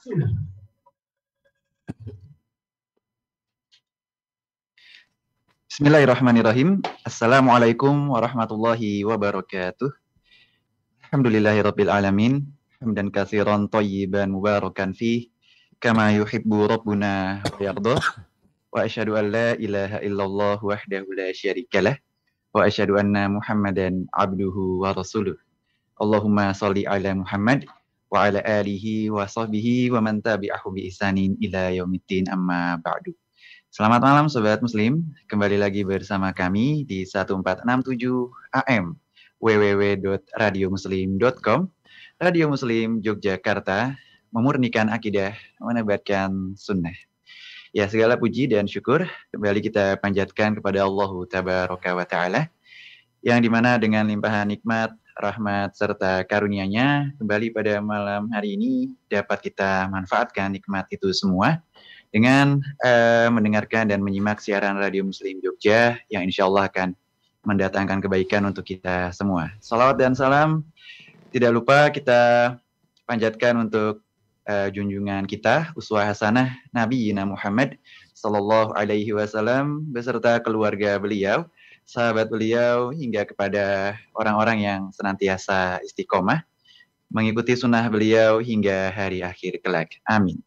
Bismillahirrahmanirrahim. Assalamualaikum warahmatullahi wabarakatuh. Alhamdulillahirabbil alamin. Hamdan katsiran thayyiban mubarakan fi kama yuhibbu rabbuna wa. Wa asyhadu an la ilaha illallah wahdahu la syarikalah wa asyhadu anna Muhammadan abduhu wa rasuluh. Allahumma salli ala Muhammad wa ala alihi wa sahbihi wa man tabi'ahu bi ihsanin ila yaumiddin amma ba'du. Selamat malam Sobat Muslim, kembali lagi bersama kami di 1467 AM www.radiomuslim.com Radio Muslim Yogyakarta memurnikan akidah, menebarkan sunnah. Ya segala puji dan syukur kembali kita panjatkan kepada Allah Tabaraka wa Ta'ala yang di mana dengan limpahan nikmat, rahmat, serta karunia-Nya kembali pada malam hari ini dapat kita manfaatkan nikmat itu semua dengan uh, mendengarkan dan menyimak siaran Radio Muslim Jogja yang insya Allah akan mendatangkan kebaikan untuk kita semua. Salawat dan salam tidak lupa kita panjatkan untuk uh, junjungan kita uswah hasanah Nabi Muhammad Sallallahu Alaihi Wasallam beserta keluarga beliau, sahabat beliau hingga kepada orang-orang yang senantiasa istiqomah mengikuti sunnah beliau hingga hari akhir kelak. Amin.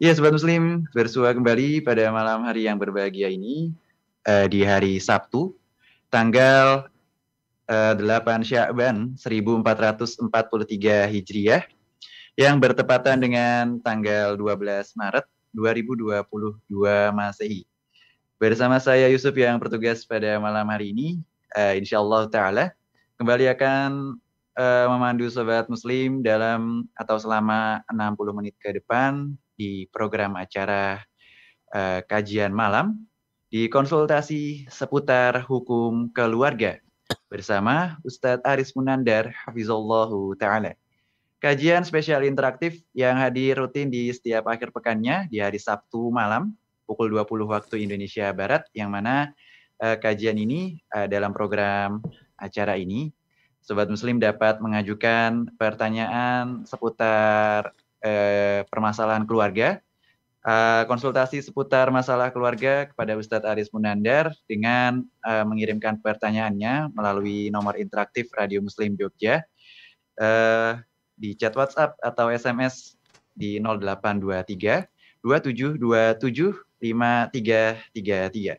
Ya, Sobat Muslim, bersua kembali pada malam hari yang berbahagia ini uh, di hari Sabtu, tanggal uh, 8 Syakban 1443 Hijriah, yang bertepatan dengan tanggal 12 Maret 2022 Masehi. Bersama saya Yusuf yang bertugas pada malam hari ini, uh, insya Allah Ta'ala, kembali akan uh, memandu Sobat Muslim dalam atau selama 60 menit ke depan di program acara uh, kajian malam di konsultasi seputar hukum keluarga bersama Ustadz Aris Munandar Hafizallahu Ta'ala. Kajian spesial interaktif yang hadir rutin di setiap akhir pekannya di hari Sabtu malam pukul 20 waktu Indonesia Barat yang mana uh, kajian ini uh, dalam program acara ini Sobat Muslim dapat mengajukan pertanyaan seputar eh, permasalahan keluarga, uh, konsultasi seputar masalah keluarga kepada Ustadz Aris Munandar dengan uh, mengirimkan pertanyaannya melalui nomor interaktif Radio Muslim Jogja uh, di chat WhatsApp atau SMS di 0823 2727 5333.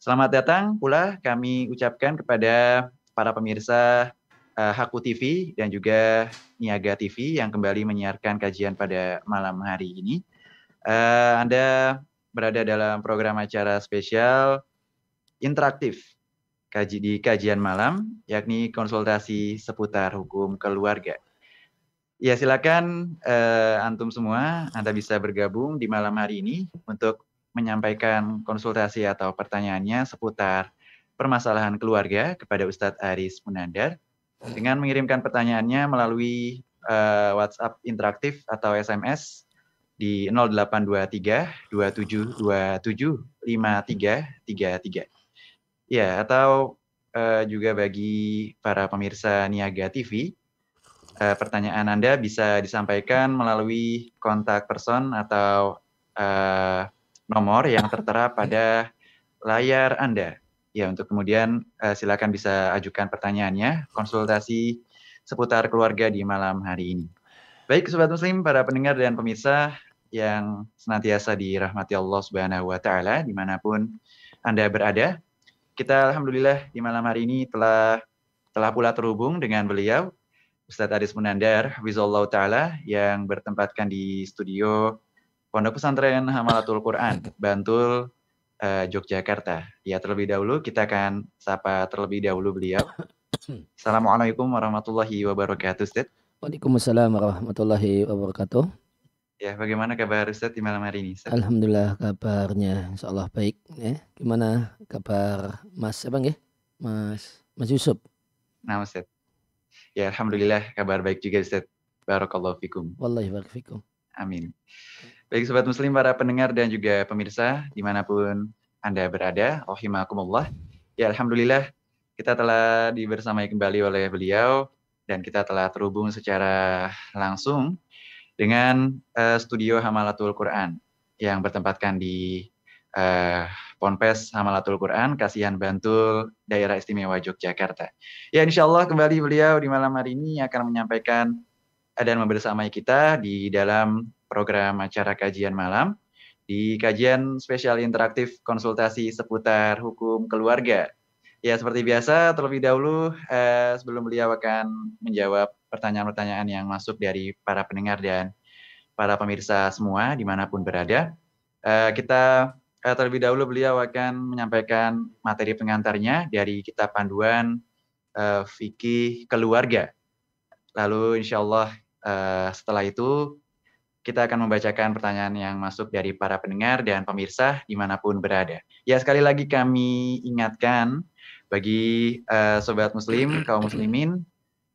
Selamat datang pula kami ucapkan kepada para pemirsa uh, Haku TV dan juga Niaga TV yang kembali menyiarkan kajian pada malam hari ini. Uh, Anda berada dalam program acara spesial interaktif kaji di kajian malam, yakni konsultasi seputar hukum keluarga. Ya silakan uh, antum semua, Anda bisa bergabung di malam hari ini untuk menyampaikan konsultasi atau pertanyaannya seputar permasalahan keluarga kepada Ustadz Aris Munandar dengan mengirimkan pertanyaannya melalui uh, WhatsApp interaktif atau SMS di 0823 2727 5333. Ya, atau uh, juga bagi para pemirsa Niaga TV, uh, eh, pertanyaan Anda bisa disampaikan melalui kontak person atau uh, nomor yang tertera pada layar Anda. Ya, untuk kemudian uh, silakan bisa ajukan pertanyaannya, konsultasi seputar keluarga di malam hari ini. Baik, sobat muslim, para pendengar dan pemirsa yang senantiasa dirahmati Allah Subhanahu wa taala di mana pun Anda berada. Kita alhamdulillah di malam hari ini telah telah pula terhubung dengan beliau Ustadz Aris Munandar Wizallahu taala yang bertempatkan di studio Pondok Pesantren Hamalatul Quran, Bantul, uh, Yogyakarta. Ya terlebih dahulu kita akan sapa terlebih dahulu beliau. Assalamualaikum warahmatullahi wabarakatuh, Ustaz. Waalaikumsalam warahmatullahi wabarakatuh. Ya, bagaimana kabar Ustaz di malam hari ini? Ustaz? Alhamdulillah kabarnya insya Allah baik. Ya. Gimana kabar Mas Abang ya? Mas Mas Yusuf. Nah, Ustaz. Ya, Alhamdulillah kabar baik juga Ustaz. Barakallahu fikum. Wallahi barak fikum. Amin. Baik Sobat Muslim, para pendengar dan juga pemirsa di mana pun Anda berada, rahimakumullah. Ya Alhamdulillah kita telah dibersamai kembali oleh beliau dan kita telah terhubung secara langsung dengan uh, studio Hamalatul Quran yang bertempatkan di uh, Ponpes Hamalatul Quran, Kasihan Bantul, Daerah Istimewa Yogyakarta. Ya, insya Allah kembali beliau di malam hari ini akan menyampaikan dan membersamai kita di dalam program acara kajian malam di kajian spesial interaktif konsultasi seputar hukum keluarga. Ya, seperti biasa, terlebih dahulu eh, sebelum beliau akan menjawab pertanyaan-pertanyaan yang masuk dari para pendengar dan para pemirsa semua di mana pun berada. Uh, kita uh, terlebih dahulu beliau akan menyampaikan materi pengantarnya dari kitab panduan uh, fikih keluarga. Lalu insya Allah uh, setelah itu kita akan membacakan pertanyaan yang masuk dari para pendengar dan pemirsa di mana pun berada. Ya sekali lagi kami ingatkan bagi uh, sobat muslim, kaum muslimin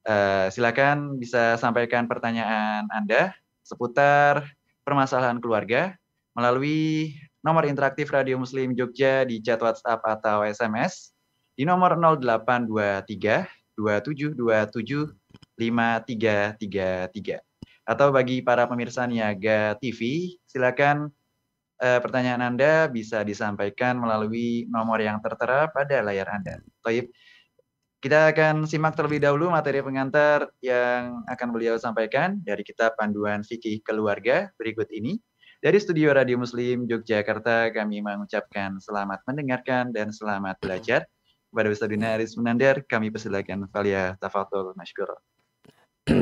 Uh, silakan bisa sampaikan pertanyaan Anda seputar permasalahan keluarga melalui nomor interaktif Radio Muslim Jogja di chat WhatsApp atau SMS di nomor 0823 2727 5333. Atau bagi para pemirsa Niaga TV, silakan uh, pertanyaan Anda bisa disampaikan melalui nomor yang tertera pada layar Anda. Baik, kita akan simak terlebih dahulu materi pengantar yang akan beliau sampaikan dari kitab Panduan Fikih Keluarga berikut ini. Dari Studio Radio Muslim Yogyakarta, kami mengucapkan selamat mendengarkan dan selamat belajar. Kepada Ustaz Dina Aris Munandar, kami persilakan Valia Tafadol Mashkur.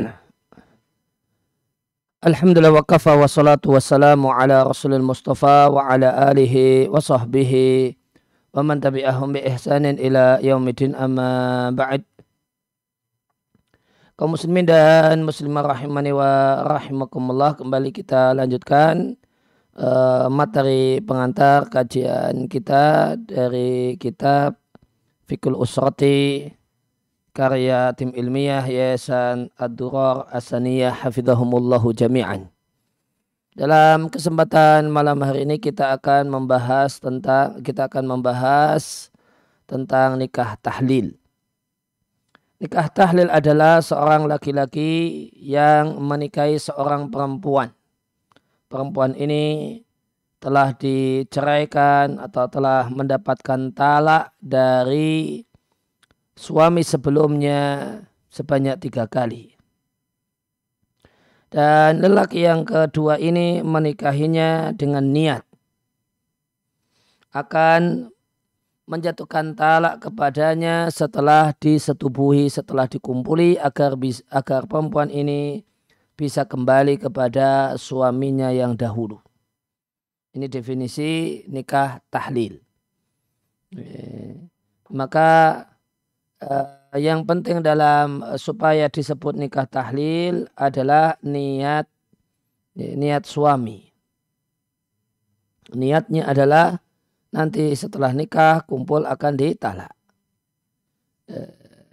Alhamdulillah wa kafa wa salatu ala rasulil mustafa wa ala alihi wa sahbihi wa man tabi'ahum bi ihsanin ila yaumidin amma ba'd. Kaum muslimin dan muslimah rahimani wa rahimakumullah kembali kita lanjutkan uh, materi pengantar kajian kita dari kitab Fikul Usrati karya tim ilmiah Yayasan Ad-Durar Asaniyah Hafidhahumullahu Jami'an dalam kesempatan malam hari ini kita akan membahas tentang kita akan membahas tentang nikah tahlil. Nikah tahlil adalah seorang laki-laki yang menikahi seorang perempuan. Perempuan ini telah diceraikan atau telah mendapatkan talak dari suami sebelumnya sebanyak tiga kali. Dan lelaki yang kedua ini menikahinya dengan niat akan menjatuhkan talak kepadanya setelah disetubuhi, setelah dikumpuli agar agar perempuan ini bisa kembali kepada suaminya yang dahulu. Ini definisi nikah tahlil. Maka eh, yang penting dalam eh, supaya disebut nikah tahlil adalah niat niat suami. Niatnya adalah nanti setelah nikah kumpul akan ditalak. Eh,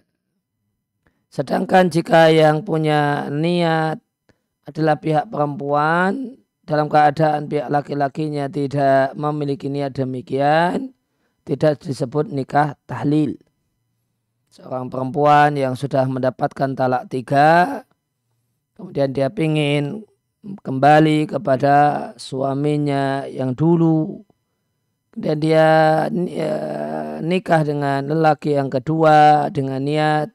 sedangkan jika yang punya niat adalah pihak perempuan dalam keadaan pihak laki-lakinya tidak memiliki niat demikian, tidak disebut nikah tahlil seorang perempuan yang sudah mendapatkan talak tiga, kemudian dia ingin kembali kepada suaminya yang dulu, dan dia ya, nikah dengan lelaki yang kedua dengan niat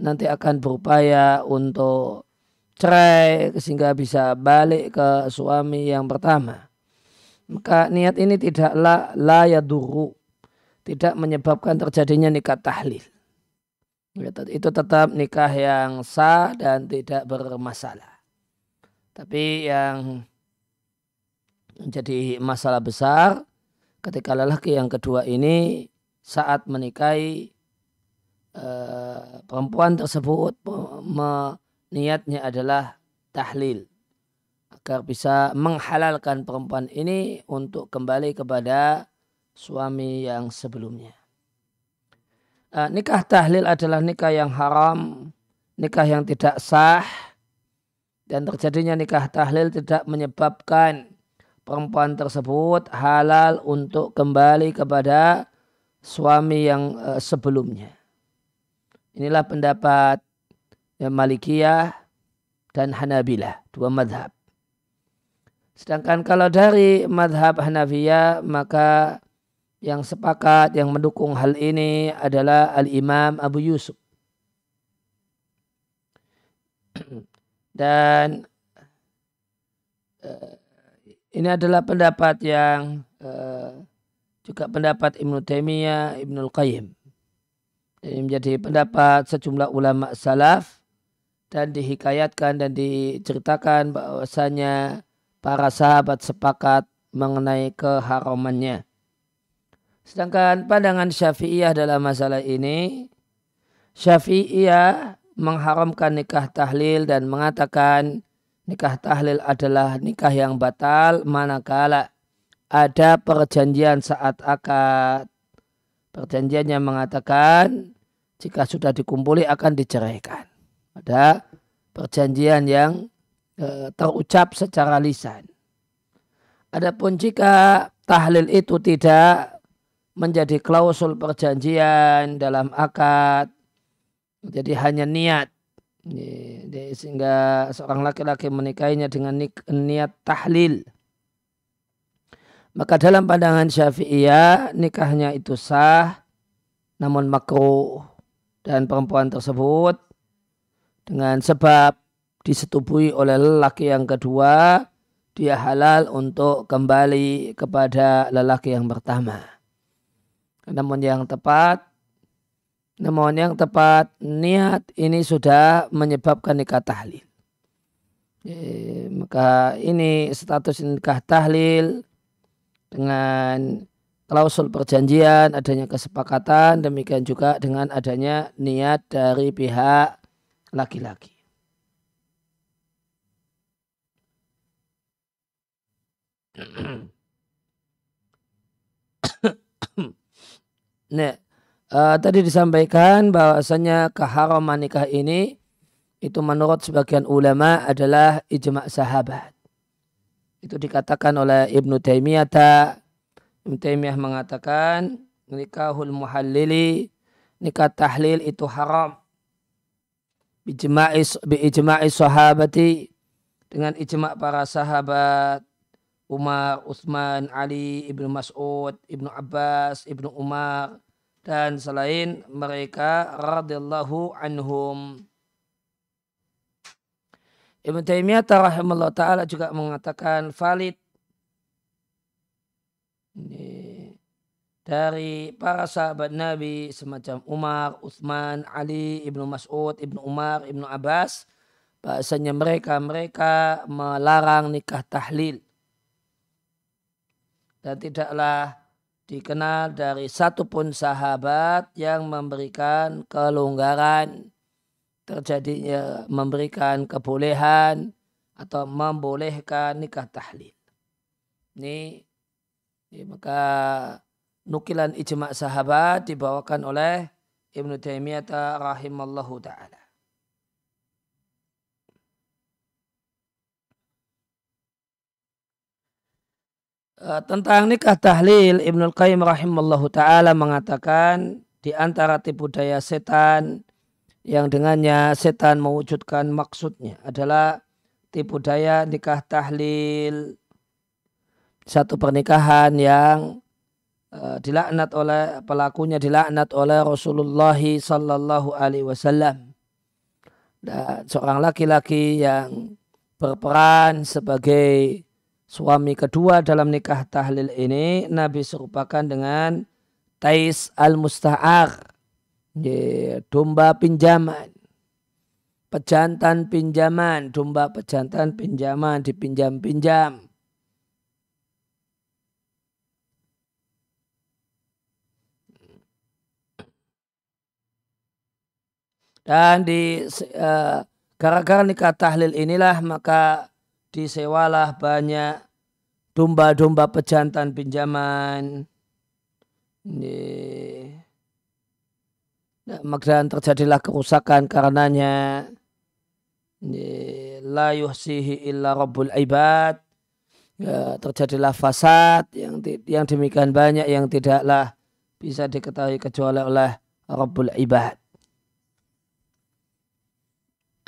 nanti akan berupaya untuk cerai sehingga bisa balik ke suami yang pertama. Maka niat ini tidaklah layak duru, tidak menyebabkan terjadinya nikah tahlil. Ya, itu tetap nikah yang sah dan tidak bermasalah. Tapi yang menjadi masalah besar ketika lelaki yang kedua ini saat menikahi uh, perempuan tersebut niatnya adalah tahlil agar bisa menghalalkan perempuan ini untuk kembali kepada suami yang sebelumnya. Uh, nikah tahlil adalah nikah yang haram, nikah yang tidak sah, dan terjadinya nikah tahlil tidak menyebabkan perempuan tersebut halal untuk kembali kepada suami yang uh, sebelumnya. Inilah pendapat ya, Malikiyah dan Hanabilah, dua madhab. Sedangkan kalau dari madhab Hanafiyah maka yang sepakat yang mendukung hal ini adalah Al-Imam Abu Yusuf. Dan uh, ini adalah pendapat yang uh, juga pendapat Ibnu Taimiyah, Ibnu Qayyim. Ini menjadi pendapat sejumlah ulama salaf dan dihikayatkan dan diceritakan bahwasanya para sahabat sepakat mengenai keharamannya. Sedangkan pandangan Syafi'iyah dalam masalah ini, Syafi'iyah mengharamkan nikah tahlil dan mengatakan nikah tahlil adalah nikah yang batal manakala ada perjanjian saat akad. Perjanjiannya mengatakan jika sudah dikumpuli akan diceraikan. Ada perjanjian yang E, terucap secara lisan. Adapun jika tahlil itu tidak menjadi klausul perjanjian dalam akad, jadi hanya niat, sehingga seorang laki-laki menikahinya dengan niat tahlil. Maka dalam pandangan syafi'iyah nikahnya itu sah namun makruh dan perempuan tersebut dengan sebab disetubui oleh lelaki yang kedua, dia halal untuk kembali kepada lelaki yang pertama. Namun yang tepat, namun yang tepat niat ini sudah menyebabkan nikah tahlil. E, maka ini status nikah tahlil dengan klausul perjanjian, adanya kesepakatan, demikian juga dengan adanya niat dari pihak laki-laki. Nah, uh, tadi disampaikan bahwasanya keharaman nikah ini itu menurut sebagian ulama adalah ijma' sahabat. Itu dikatakan oleh Ibnu Taimiyah. Ibnu Taimiyah mengatakan nikahul muhallili nikah tahlil itu haram. Bijma'i bi ijma'i sahabati dengan ijma' para sahabat Umar, Utsman, Ali, Ibnu Mas'ud, Ibnu Abbas, Ibnu Umar dan selain mereka radhiyallahu anhum. Ibnu Taimiyah rahimahullah taala juga mengatakan valid dari para sahabat Nabi semacam Umar, Utsman, Ali, Ibnu Mas'ud, Ibnu Umar, Ibnu Abbas bahasanya mereka mereka melarang nikah tahlil dan tidaklah dikenal dari satupun sahabat yang memberikan kelonggaran terjadinya memberikan kebolehan atau membolehkan nikah tahlil. Ini, ini maka nukilan ijma' sahabat dibawakan oleh Ibnu Taimiyah rahimallahu taala. Eh, tentang nikah tahlil Ibnu Qayyim rahimallahu taala mengatakan di antara tipu daya setan yang dengannya setan mewujudkan maksudnya adalah tipu daya nikah tahlil. Satu pernikahan yang uh, dilaknat oleh pelakunya dilaknat oleh Rasulullah sallallahu alaihi wasallam. Dan seorang laki-laki yang berperan sebagai suami kedua dalam nikah tahlil ini Nabi serupakan dengan Tais al-Musta'ar. Domba pinjaman. Pejantan pinjaman domba pejantan pinjaman dipinjam-pinjam. Dan di uh, gara-gara nikah tahlil inilah maka disewalah banyak domba-domba pejantan pinjaman. Nah, terjadilah kerusakan karenanya. La yuhsihi illa rabbul ibad. Ya, terjadilah fasad yang yang demikian banyak yang tidaklah bisa diketahui kecuali oleh Rabbul Ibad.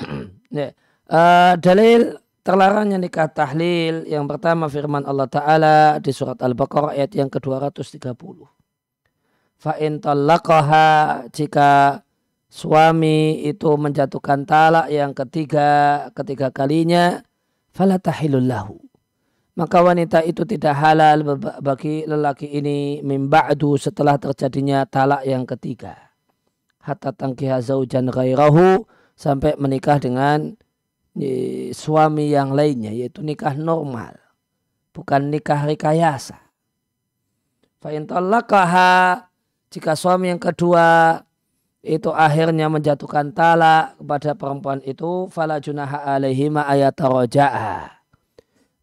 ya, uh, dalil terlarangnya nikah tahlil yang pertama firman Allah Ta'ala di surat Al-Baqarah ayat yang ke-230. Fa'in talaqaha jika suami itu menjatuhkan talak yang ketiga, ketiga kalinya, fala tahilullahu. Maka wanita itu tidak halal bagi lelaki ini mimba'du setelah terjadinya talak yang ketiga. Hatta tangkiha zaujan ghairahu sampai menikah dengan suami yang lainnya yaitu nikah normal bukan nikah rekayasa. Fa'in jika suami yang kedua itu akhirnya menjatuhkan talak kepada perempuan itu fala junaha alaihi ma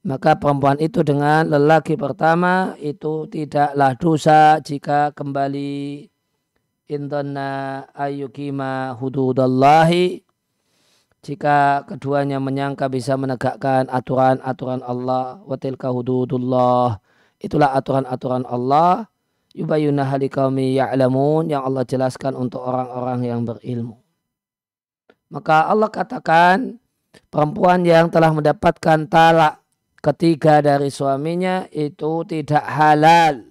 maka perempuan itu dengan lelaki pertama itu tidaklah dosa jika kembali indana ayyukima hududallahi jika keduanya menyangka bisa menegakkan aturan-aturan Allah wa tilka hududullah itulah aturan-aturan Allah yubayuna halikaumi ya'lamun yang Allah jelaskan untuk orang-orang yang berilmu. Maka Allah katakan perempuan yang telah mendapatkan talak ketiga dari suaminya itu tidak halal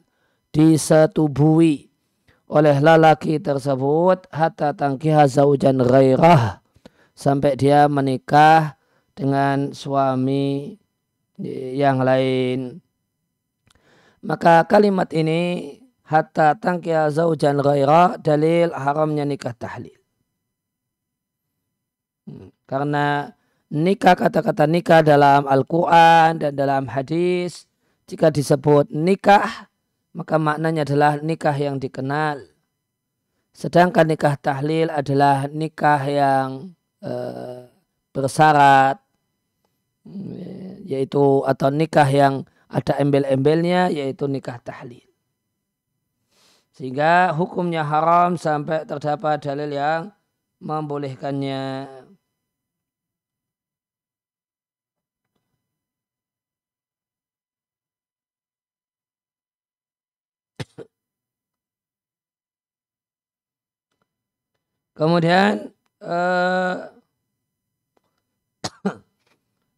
disetubui oleh lelaki tersebut hatta tangkiha zaujan ghairah sampai dia menikah dengan suami yang lain. Maka kalimat ini hatta tangkiya zaujan ghaira dalil haramnya nikah tahlil. Hmm, karena nikah kata-kata nikah dalam Al-Quran dan dalam hadis jika disebut nikah maka maknanya adalah nikah yang dikenal. Sedangkan nikah tahlil adalah nikah yang Eh, bersyarat yaitu atau nikah yang ada embel-embelnya yaitu nikah tahlil. Sehingga hukumnya haram sampai terdapat dalil yang membolehkannya. Kemudian uh,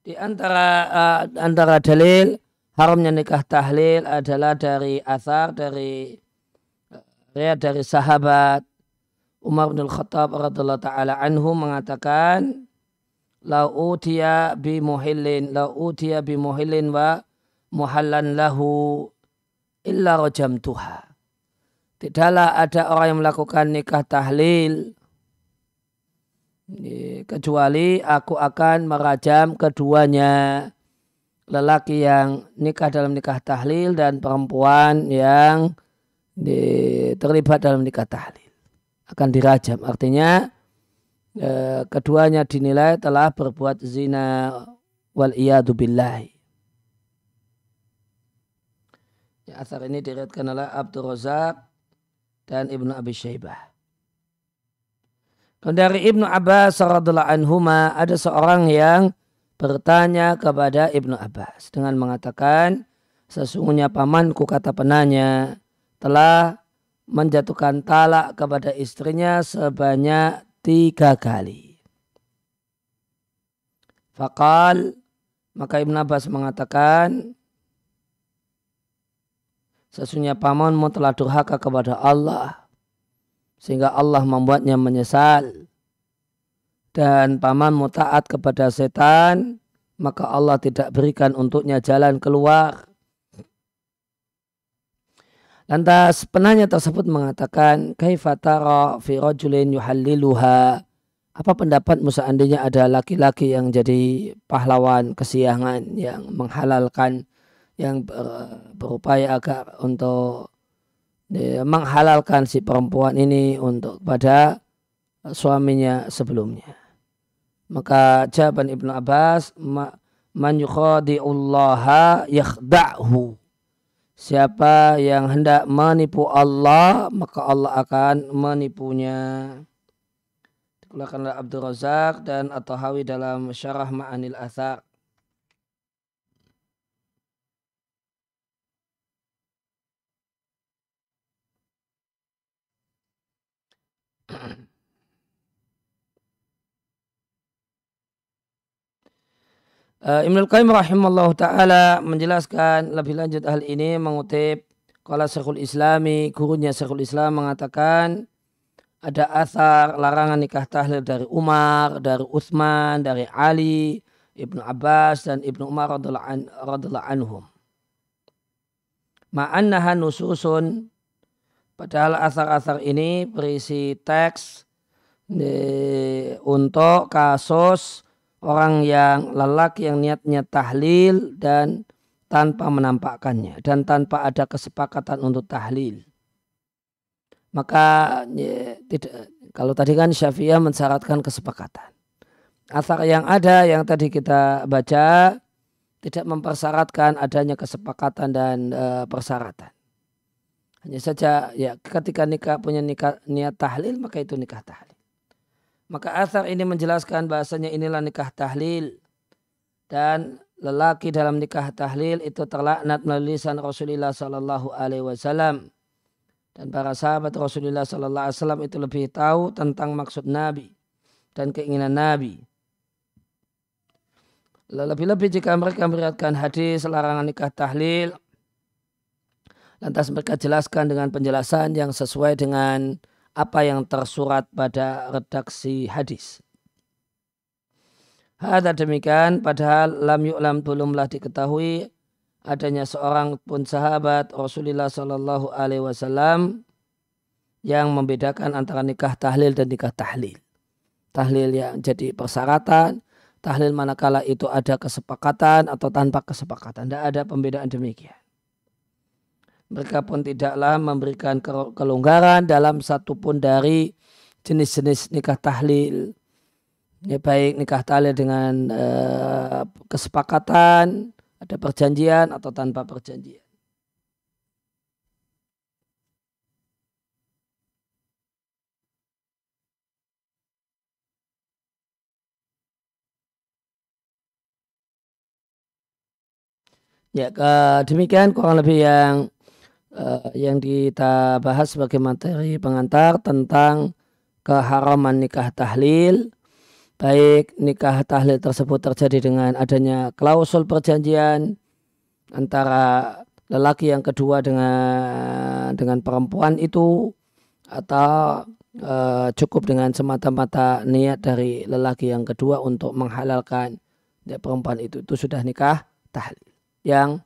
di antara uh, antara dalil haramnya nikah tahlil adalah dari asar dari riwayat dari sahabat Umar bin Khattab radhiyallahu taala anhu mengatakan la utiya bi muhillin la utiya bi muhillin wa muhallan lahu illa rajamtuha. Tidaklah ada orang yang melakukan nikah tahlil kecuali aku akan merajam keduanya. Lelaki yang nikah dalam nikah tahlil dan perempuan yang terlibat dalam nikah tahlil. Akan dirajam. Artinya eh, keduanya dinilai telah berbuat zina. Wal iyadu billahi. Ya, asar ini diriatkan oleh Abdul Razak dan Ibnu Abi Syaibah dari Ibnu Abbas radhiallahu anhuma ada seorang yang bertanya kepada Ibnu Abbas dengan mengatakan sesungguhnya pamanku kata penanya telah menjatuhkan talak kepada istrinya sebanyak tiga kali. Fakal maka Ibnu Abbas mengatakan sesungguhnya pamanmu telah durhaka kepada Allah sehingga Allah membuatnya menyesal. Dan pamanmu taat kepada setan maka Allah tidak berikan untuknya jalan keluar. Lantas penanya tersebut mengatakan kaifatara fi rajulin yuhalliluha? Apa pendapatmu seandainya ada laki-laki yang jadi pahlawan kesiangan yang menghalalkan yang berupaya agar untuk menghalalkan si perempuan ini untuk pada suaminya sebelumnya. Maka jawaban Ibnu Abbas man yukhadi'ullaha yakhda'hu. Siapa yang hendak menipu Allah, maka Allah akan menipunya. Dikeluarkan oleh Abdul Razak dan At-Tahawi dalam Syarah Ma'anil Athar. Uh, Ibnu Qayyim rahimahullah taala menjelaskan lebih lanjut hal ini mengutip kalau Syekhul Islami, gurunya Syekhul Islam mengatakan ada asar larangan nikah tahlil dari Umar, dari Utsman, dari Ali, Ibnu Abbas dan Ibnu Umar radhiallahu anhum. Ma'annaha nususun padahal asar-asar ini berisi teks untuk kasus orang yang lelaki yang niatnya tahlil dan tanpa menampakkannya dan tanpa ada kesepakatan untuk tahlil. Maka ya, tidak kalau tadi kan Syafi'iyah mensyaratkan kesepakatan. Asar yang ada yang tadi kita baca tidak mempersyaratkan adanya kesepakatan dan e, persyaratan. Hanya saja ya ketika nikah punya nikah niat tahlil maka itu nikah tahlil. Maka asar ini menjelaskan bahasanya inilah nikah tahlil. Dan lelaki dalam nikah tahlil itu terlaknat melalui lisan Rasulullah Sallallahu Alaihi Wasallam. Dan para sahabat Rasulullah Sallallahu Alaihi Wasallam itu lebih tahu tentang maksud Nabi dan keinginan Nabi. Lebih-lebih jika mereka meriatkan hadis larangan nikah tahlil, lantas mereka jelaskan dengan penjelasan yang sesuai dengan apa yang tersurat pada redaksi hadis. Ada demikian padahal lam yu'lam belumlah diketahui adanya seorang pun sahabat Rasulullah Shallallahu Alaihi Wasallam yang membedakan antara nikah tahlil dan nikah tahlil. Tahlil yang jadi persyaratan, tahlil manakala itu ada kesepakatan atau tanpa kesepakatan. Tidak ada pembedaan demikian mereka pun tidaklah memberikan kelonggaran dalam satu pun dari jenis-jenis nikah tahlil. Ya, baik nikah tahlil dengan uh, kesepakatan, ada perjanjian atau tanpa perjanjian. Ya, demikian kurang lebih yang uh, yang kita bahas sebagai materi pengantar tentang keharaman nikah tahlil. Baik nikah tahlil tersebut terjadi dengan adanya klausul perjanjian antara lelaki yang kedua dengan dengan perempuan itu atau uh, cukup dengan semata-mata niat dari lelaki yang kedua untuk menghalalkan ya, perempuan itu. Itu sudah nikah tahlil. Yang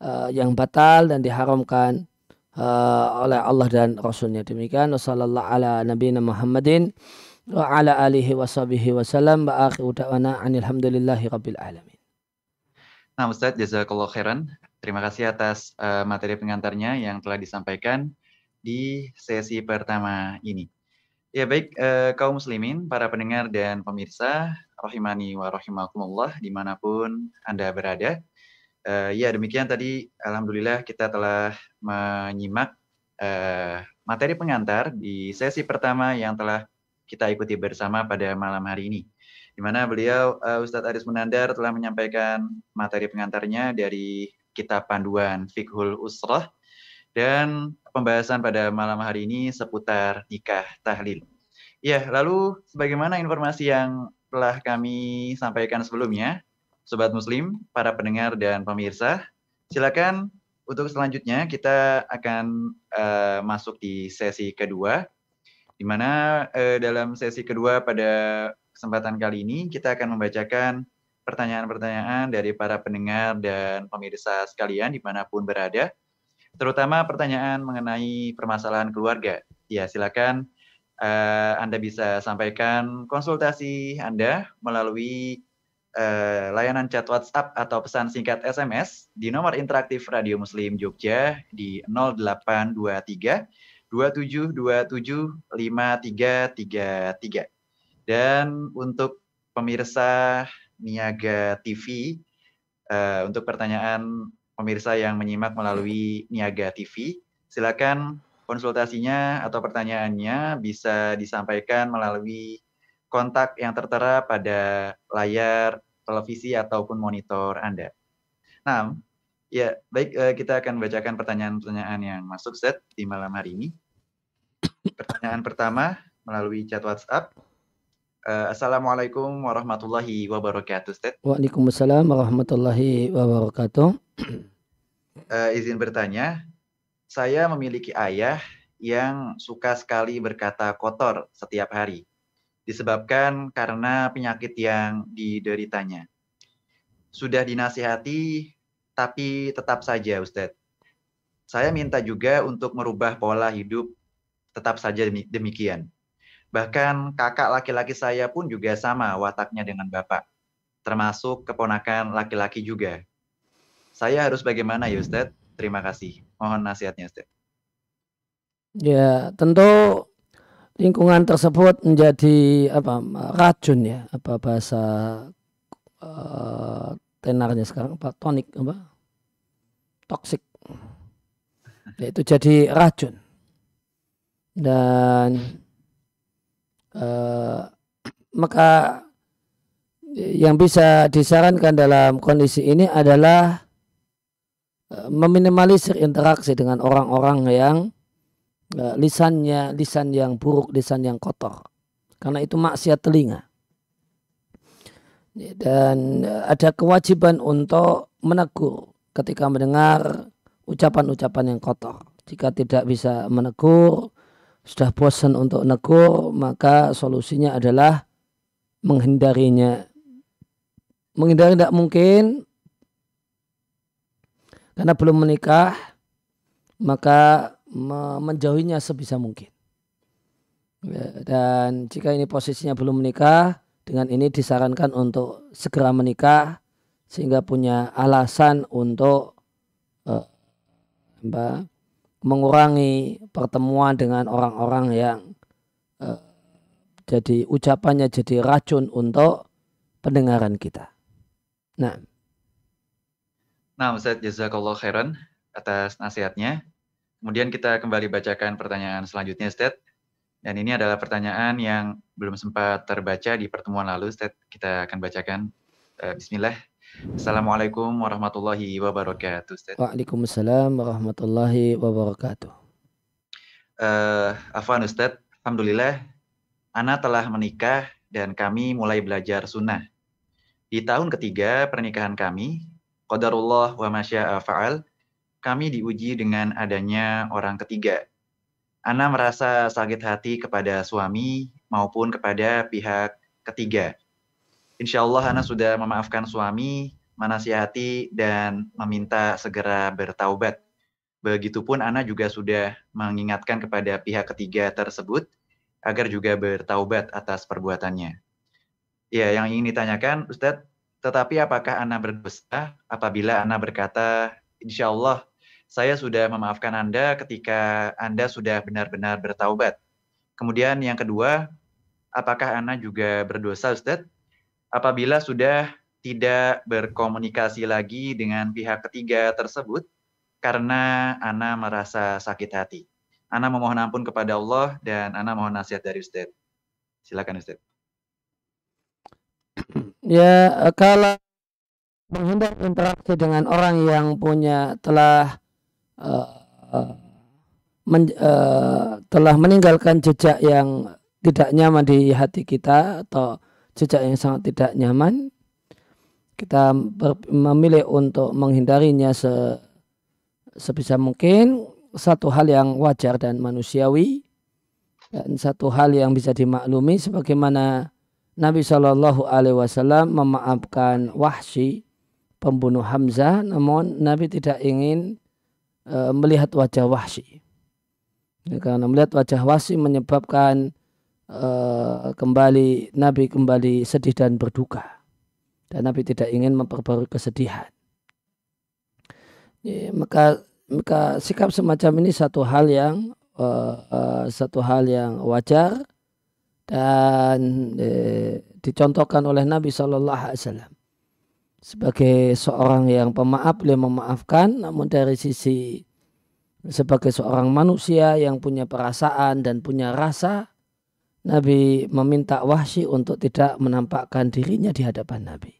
uh, yang batal dan diharamkan uh, oleh Allah dan Rasulnya. Demikian. Wasallallahu ala nabiyina Muhammadin wa ala alihi wa sahbihi wasallam wa akhiru da'wana alhamdulillahi rabbil alamin. Nah Ustaz jazakallah khairan. Terima kasih atas uh, materi pengantarnya yang telah disampaikan di sesi pertama ini. Ya baik uh, kaum muslimin, para pendengar dan pemirsa, rahimani wa rahimakumullah di mana pun Anda berada. Uh, ya demikian tadi alhamdulillah kita telah menyimak uh, materi pengantar di sesi pertama yang telah kita ikuti bersama pada malam hari ini. Di mana beliau uh, Ustadz Aris Munandar telah menyampaikan materi pengantarnya dari kitab panduan Fikhul Usrah dan pembahasan pada malam hari ini seputar nikah tahlil. Ya, lalu sebagaimana informasi yang telah kami sampaikan sebelumnya, Sobat Muslim, para pendengar dan pemirsa. Silakan untuk selanjutnya kita akan uh, masuk di sesi kedua, di mana uh, dalam sesi kedua pada kesempatan kali ini kita akan membacakan pertanyaan-pertanyaan dari para pendengar dan pemirsa sekalian di mana pun berada, terutama pertanyaan mengenai permasalahan keluarga. Ya, silakan uh, Anda bisa sampaikan konsultasi Anda melalui uh, layanan chat WhatsApp atau pesan singkat SMS di nomor interaktif Radio Muslim Jogja di 0823 2727 5333. Dan untuk pemirsa Niaga TV, eh, untuk pertanyaan pemirsa yang menyimak melalui Niaga TV, silakan konsultasinya atau pertanyaannya bisa disampaikan melalui kontak yang tertera pada layar televisi ataupun monitor Anda. Nah, ya baik eh, kita akan bacakan pertanyaan-pertanyaan yang masuk set di malam hari ini. Pertanyaan pertama melalui chat WhatsApp Uh, Assalamualaikum warahmatullahi wabarakatuh, Ustaz. Waalaikumsalam warahmatullahi wabarakatuh. Uh, izin bertanya, saya memiliki ayah yang suka sekali berkata kotor setiap hari, disebabkan karena penyakit yang dideritanya. Sudah dinasihati, tapi tetap saja, Ustadz. Saya minta juga untuk merubah pola hidup, tetap saja demikian. Bahkan kakak laki-laki saya pun juga sama wataknya dengan bapak, termasuk keponakan laki-laki juga. Saya harus bagaimana ya Ustadz? Terima kasih. Mohon nasihatnya Ustadz. Ya, tentu lingkungan tersebut menjadi apa racun ya apa bahasa uh, tenarnya sekarang apa tonik apa toksik yaitu jadi racun. Dan uh, maka yang bisa disarankan dalam kondisi ini adalah uh, meminimalisir interaksi dengan orang-orang yang lisannya lisan yang buruk, lisan yang kotor. Karena itu maksiat telinga. Dan ada kewajiban untuk menegur ketika mendengar ucapan-ucapan yang kotor. Jika tidak bisa menegur, sudah bosan untuk negur, maka solusinya adalah menghindarinya. Menghindari tidak mungkin karena belum menikah, maka menjauhinya sebisa mungkin. Ya, dan jika ini posisinya belum menikah, dengan ini disarankan untuk segera menikah sehingga punya alasan untuk uh, mengurangi pertemuan dengan orang-orang yang uh, jadi ucapannya jadi racun untuk pendengaran kita. Nah. Nah, Ustaz Jazakallah khairan atas nasihatnya. Kemudian kita kembali bacakan pertanyaan selanjutnya, Ustaz. Dan ini adalah pertanyaan yang belum sempat terbaca di pertemuan lalu, Ustaz. Kita akan bacakan. Uh, Bismillah. Assalamualaikum warahmatullahi wabarakatuh. Ustaz. Waalaikumsalam warahmatullahi wabarakatuh. Uh, Afwan Ustaz, Alhamdulillah, Ana telah menikah dan kami mulai belajar sunnah. Di tahun ketiga pernikahan kami, Qadarullah wa masya'a fa'al, kami diuji dengan adanya orang ketiga. Ana merasa sakit hati kepada suami maupun kepada pihak ketiga Insya Allah Ana sudah memaafkan suami, menasihati, dan meminta segera bertaubat. Begitupun Ana juga sudah mengingatkan kepada pihak ketiga tersebut agar juga bertaubat atas perbuatannya. Ya, yang ingin ditanyakan, Ustadz, tetapi apakah Ana berdosa apabila Ana berkata, Insya Allah saya sudah memaafkan Anda ketika Anda sudah benar-benar bertaubat. Kemudian yang kedua, apakah Ana juga berdosa Ustadz apabila sudah tidak berkomunikasi lagi dengan pihak ketiga tersebut karena Ana merasa sakit hati. Ana memohon ampun kepada Allah dan Ana mohon nasihat dari Ustaz. Silakan Ustaz. Ya, kalau menghindar interaksi dengan orang yang punya telah uh, men, uh, telah meninggalkan jejak yang tidak nyaman di hati kita atau jejak yang sangat tidak nyaman kita memilih untuk menghindarinya se, sebisa mungkin. Satu hal yang wajar dan manusiawi dan satu hal yang bisa dimaklumi sebagaimana Nabi Shallallahu Alaihi Wasallam memaafkan Wahsy pembunuh Hamzah, namun Nabi tidak ingin uh, melihat wajah Wahsy. Ya, karena melihat wajah Wahsy menyebabkan uh, kembali Nabi kembali sedih dan berduka dan Nabi tidak ingin memperbarui kesedihan. Ya, maka maka sikap semacam ini satu hal yang uh, uh, satu hal yang wajar dan uh, dicontohkan oleh Nabi Shallallahu Alaihi Wasallam sebagai seorang yang pemaaf beliau memaafkan namun dari sisi sebagai seorang manusia yang punya perasaan dan punya rasa Nabi meminta Wahsy untuk tidak menampakkan dirinya di hadapan Nabi.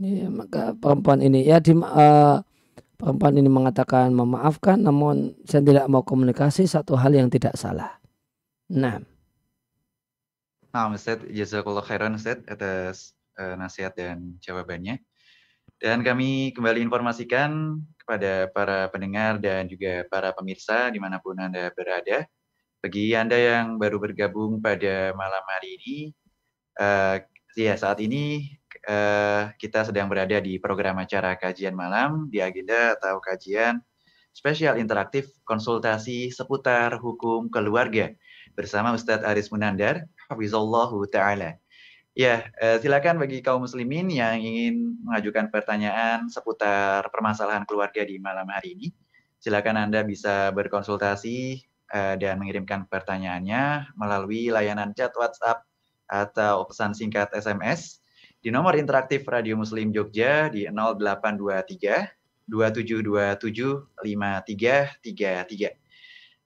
Ya, maka perempuan ini ya di, uh, perempuan ini mengatakan memaafkan, namun saya tidak mau komunikasi satu hal yang tidak salah. Nah. Nah, Ustaz, jazakallah khairan Ustaz atas uh, nasihat dan jawabannya. Dan kami kembali informasikan kepada para pendengar dan juga para pemirsa di mana pun Anda berada. Bagi Anda yang baru bergabung pada malam hari ini, uh, ya saat ini uh, kita sedang berada di program acara kajian malam di agenda atau kajian spesial interaktif konsultasi seputar hukum keluarga bersama Ustadz Aris Munandar, Hafizallahu Ta'ala. Ya, eh, silakan bagi kaum muslimin yang ingin mengajukan pertanyaan seputar permasalahan keluarga di malam hari ini. Silakan Anda bisa berkonsultasi eh, dan mengirimkan pertanyaannya melalui layanan chat WhatsApp atau pesan singkat SMS di nomor interaktif Radio Muslim Jogja di 0823 2727 5333.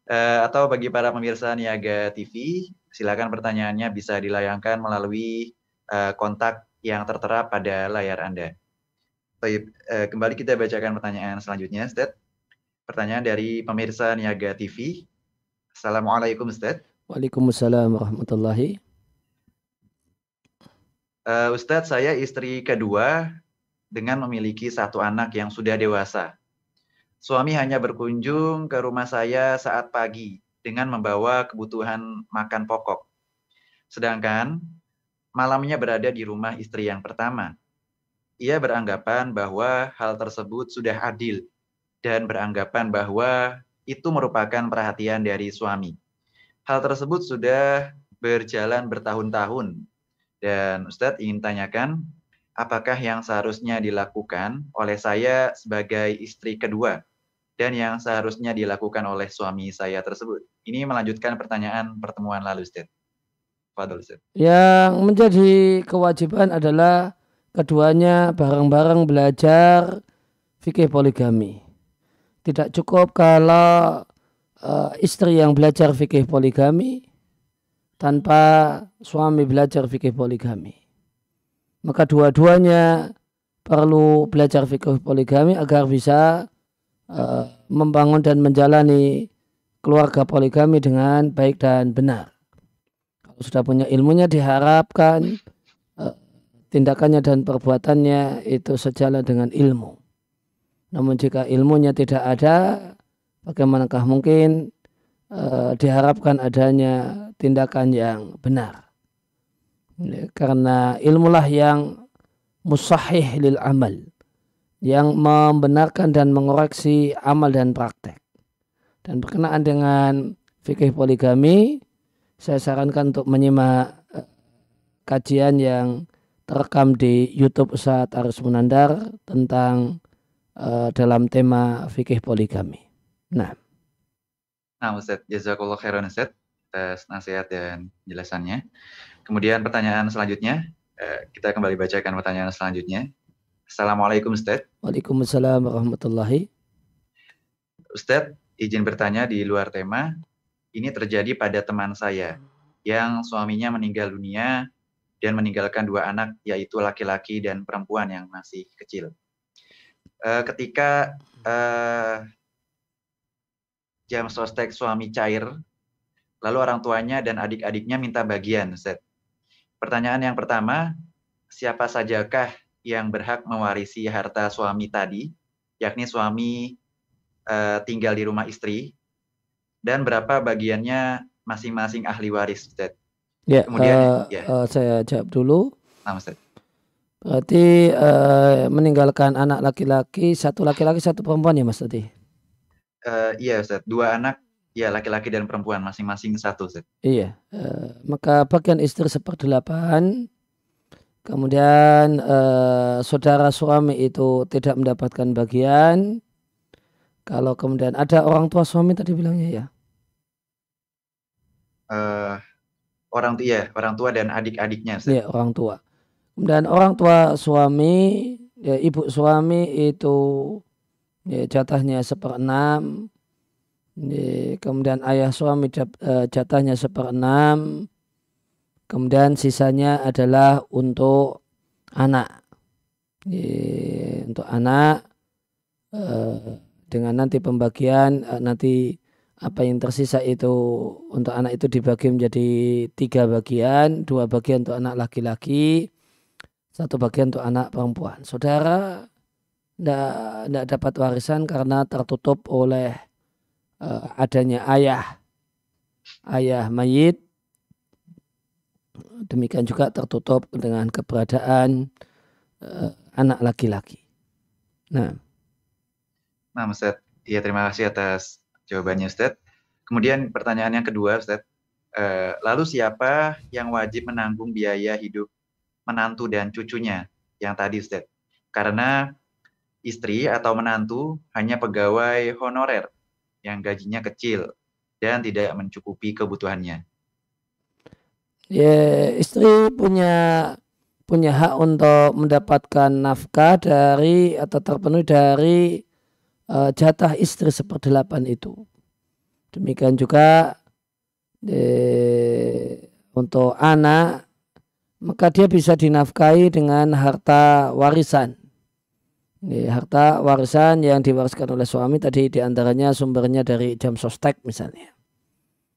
Uh, atau bagi para pemirsa Niaga TV, silakan pertanyaannya bisa dilayangkan melalui uh, kontak yang tertera pada layar Anda. Baik, uh, kembali kita bacakan pertanyaan selanjutnya, Ustaz. Pertanyaan dari pemirsa Niaga TV. Assalamualaikum, Ustaz. Waalaikumsalam warahmatullahi. Uh, Ustadz, saya istri kedua dengan memiliki satu anak yang sudah dewasa. Suami hanya berkunjung ke rumah saya saat pagi dengan membawa kebutuhan makan pokok. Sedangkan malamnya berada di rumah istri yang pertama. Ia beranggapan bahwa hal tersebut sudah adil dan beranggapan bahwa itu merupakan perhatian dari suami. Hal tersebut sudah berjalan bertahun-tahun dan Ustadz ingin tanyakan apakah yang seharusnya dilakukan oleh saya sebagai istri kedua dan yang seharusnya dilakukan oleh suami saya tersebut. Ini melanjutkan pertanyaan pertemuan lalu, Ustaz. Yang menjadi kewajiban adalah keduanya bareng-bareng belajar fikih poligami. Tidak cukup kalau uh, istri yang belajar fikih poligami tanpa suami belajar fikih poligami. Maka dua-duanya perlu belajar fikih poligami agar bisa uh, membangun dan menjalani keluarga poligami dengan baik dan benar sudah punya ilmunya diharapkan uh, tindakannya dan perbuatannya itu sejalan dengan ilmu. Namun jika ilmunya tidak ada, bagaimanakah mungkin uh, diharapkan adanya tindakan yang benar? Karena ilmulah yang musahih lil amal, yang membenarkan dan mengoreksi amal dan praktek. Dan berkenaan dengan fikih poligami, saya sarankan untuk menyimak eh, kajian yang terekam di YouTube Ustaz Aris Munandar tentang uh, dalam tema fikih poligami. Nah. Nah Ustaz, jazakallah khairan Ustaz atas nasihat dan jelasannya. Kemudian pertanyaan selanjutnya, uh, kita kembali bacakan pertanyaan selanjutnya. Assalamualaikum Ustaz. Waalaikumsalam warahmatullahi. Ustaz, izin bertanya di luar tema, ini terjadi pada teman saya yang suaminya meninggal dunia dan meninggalkan dua anak yaitu laki-laki dan perempuan yang masih kecil. Uh, ketika uh, jam sostek suami cair, lalu orang tuanya dan adik-adiknya minta bagian. Set. Pertanyaan yang pertama, siapa sajakah yang berhak mewarisi harta suami tadi, yakni suami uh, tinggal di rumah istri dan berapa bagiannya masing-masing ahli waris, Ustaz. Ya, Kemudian uh, ya. Uh, saya jawab dulu. Nah, Ustaz. Berarti uh, meninggalkan anak laki-laki, satu laki-laki, satu perempuan ya Mas tadi? Uh, iya Ustaz, dua anak ya laki-laki dan perempuan masing-masing satu Ustaz. Iya, uh, maka bagian istri seperdelapan, kemudian uh, saudara suami itu tidak mendapatkan bagian, kalau kemudian ada orang tua suami tadi bilangnya ya? Uh, orang tua, ya, orang tua dan adik-adiknya. Iya, orang tua. Kemudian orang tua suami, ya ibu suami itu ya, jatahnya seperenam. Ya, kemudian ayah suami eh, jatahnya seperenam. Kemudian sisanya adalah untuk anak. Ya, untuk anak. Uh, dengan nanti pembagian uh, nanti apa yang tersisa itu untuk anak itu dibagi menjadi tiga bagian, dua bagian untuk anak laki-laki, satu bagian untuk anak perempuan. Saudara tidak dapat warisan karena tertutup oleh uh, adanya ayah, ayah mayit. Demikian juga tertutup dengan keberadaan uh, anak laki-laki. Nah, nah Ustaz, ya terima kasih atas jawabannya Ustaz. Kemudian pertanyaan yang kedua Ustaz, uh, lalu siapa yang wajib menanggung biaya hidup menantu dan cucunya yang tadi Ustaz? Karena istri atau menantu hanya pegawai honorer yang gajinya kecil dan tidak mencukupi kebutuhannya. Ya, istri punya punya hak untuk mendapatkan nafkah dari atau terpenuhi dari uh, jatah istri seperdelapan itu. Demikian juga de, untuk anak maka dia bisa dinafkahi dengan harta warisan. Ini harta warisan yang diwariskan oleh suami tadi di antaranya sumbernya dari jam sostek misalnya.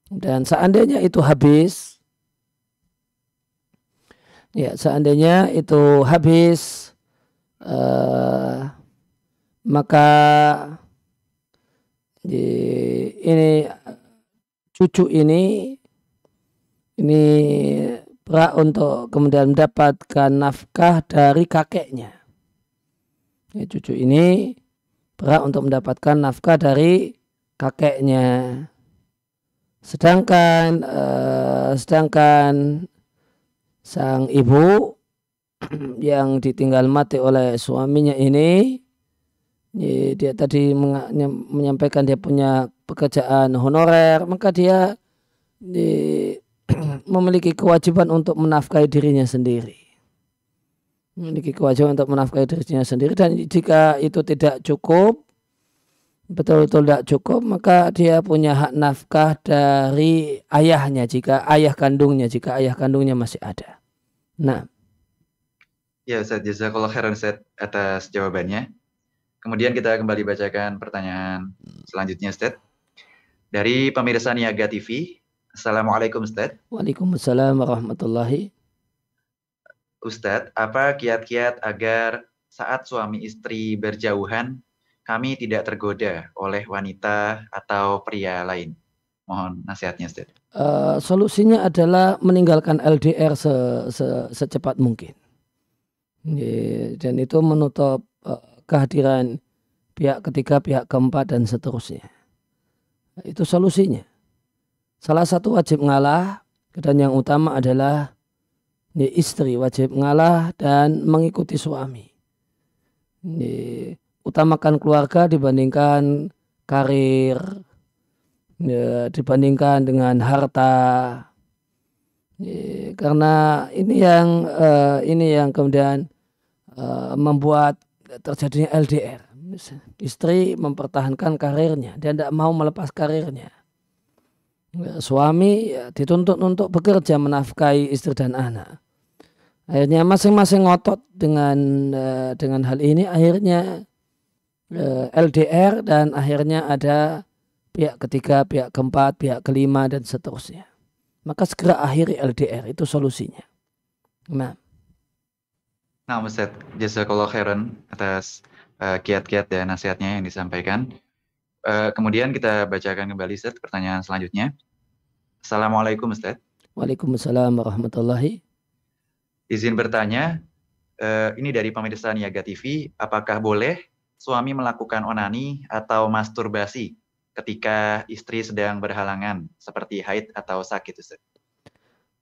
Dan seandainya itu habis, ya seandainya itu habis, uh, maka di, ini cucu ini ini berhak untuk kemudian mendapatkan nafkah dari kakeknya. Ya, cucu ini berhak untuk mendapatkan nafkah dari kakeknya. Sedangkan uh, sedangkan sang ibu yang ditinggal mati oleh suaminya ini dia tadi menyampaikan dia punya pekerjaan honorer, maka dia di, memiliki kewajiban untuk menafkahi dirinya sendiri. Memiliki kewajiban untuk menafkahi dirinya sendiri dan jika itu tidak cukup, betul-betul tidak cukup, maka dia punya hak nafkah dari ayahnya jika ayah kandungnya, jika ayah kandungnya masih ada. Nah. Ya Ustaz, jazakallah khairan Ustaz atas jawabannya. Kemudian kita kembali bacakan pertanyaan selanjutnya, Ustaz. Dari pemirsa Niaga TV. Assalamualaikum, Ustaz. Waalaikumsalam warahmatullahi. Ustaz, apa kiat-kiat agar saat suami istri berjauhan, kami tidak tergoda oleh wanita atau pria lain? Mohon nasihatnya, Ustaz. Uh, solusinya adalah meninggalkan LDR se -se secepat mungkin. Dan itu menutup kehadiran pihak ketiga, pihak keempat, dan seterusnya. Itu solusinya. Salah satu wajib ngalah, dan yang utama adalah ini istri wajib ngalah dan mengikuti suami. Ini, utamakan keluarga dibandingkan karir, ya, dibandingkan dengan harta. Ini, karena ini yang uh, ini yang kemudian uh, membuat terjadinya LDR. Istri mempertahankan karirnya, dia tidak mau melepas karirnya. Suami ya, dituntut untuk bekerja menafkahi istri dan anak. Akhirnya masing-masing ngotot dengan uh, dengan hal ini. Akhirnya eh, LDR dan akhirnya ada pihak ketiga, pihak keempat, pihak kelima dan seterusnya. Maka segera akhiri LDR itu solusinya. Nah. Nah, Ustaz, jazakallah khairan atas uh, kiat-kiat dan nasihatnya yang disampaikan. Uh, kemudian kita bacakan kembali Ustaz pertanyaan selanjutnya. Assalamualaikum Ustaz. Waalaikumsalam warahmatullahi. Izin bertanya, uh, ini dari pemirsa Niaga TV, apakah boleh suami melakukan onani atau masturbasi ketika istri sedang berhalangan seperti haid atau sakit Ustaz?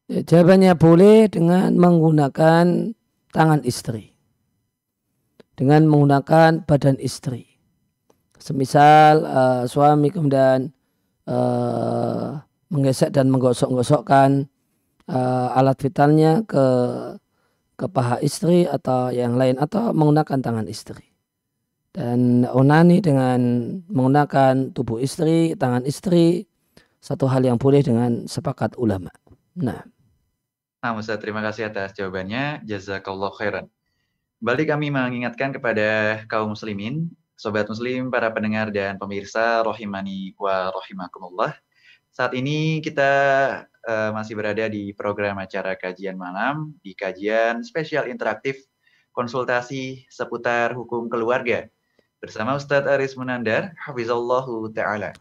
Ya, jawabannya boleh dengan menggunakan tangan istri. Dengan menggunakan badan istri. Semisal uh, suami kemudian uh, menggesek dan menggosok-gosokkan uh, alat vitalnya ke ke paha istri atau yang lain atau menggunakan tangan istri. Dan onani dengan menggunakan tubuh istri, tangan istri, satu hal yang boleh dengan sepakat ulama. Nah. Nah, Ustaz, terima kasih atas jawabannya. Jazakallah khairan. Kembali kami mengingatkan kepada kaum muslimin, Sobat Muslim, para pendengar dan pemirsa, rohimani wa rohimakumullah. Saat ini kita uh, masih berada di program acara kajian malam, di kajian spesial interaktif konsultasi seputar hukum keluarga bersama Ustadz Aris Munandar, Hafizallahu Ta'ala.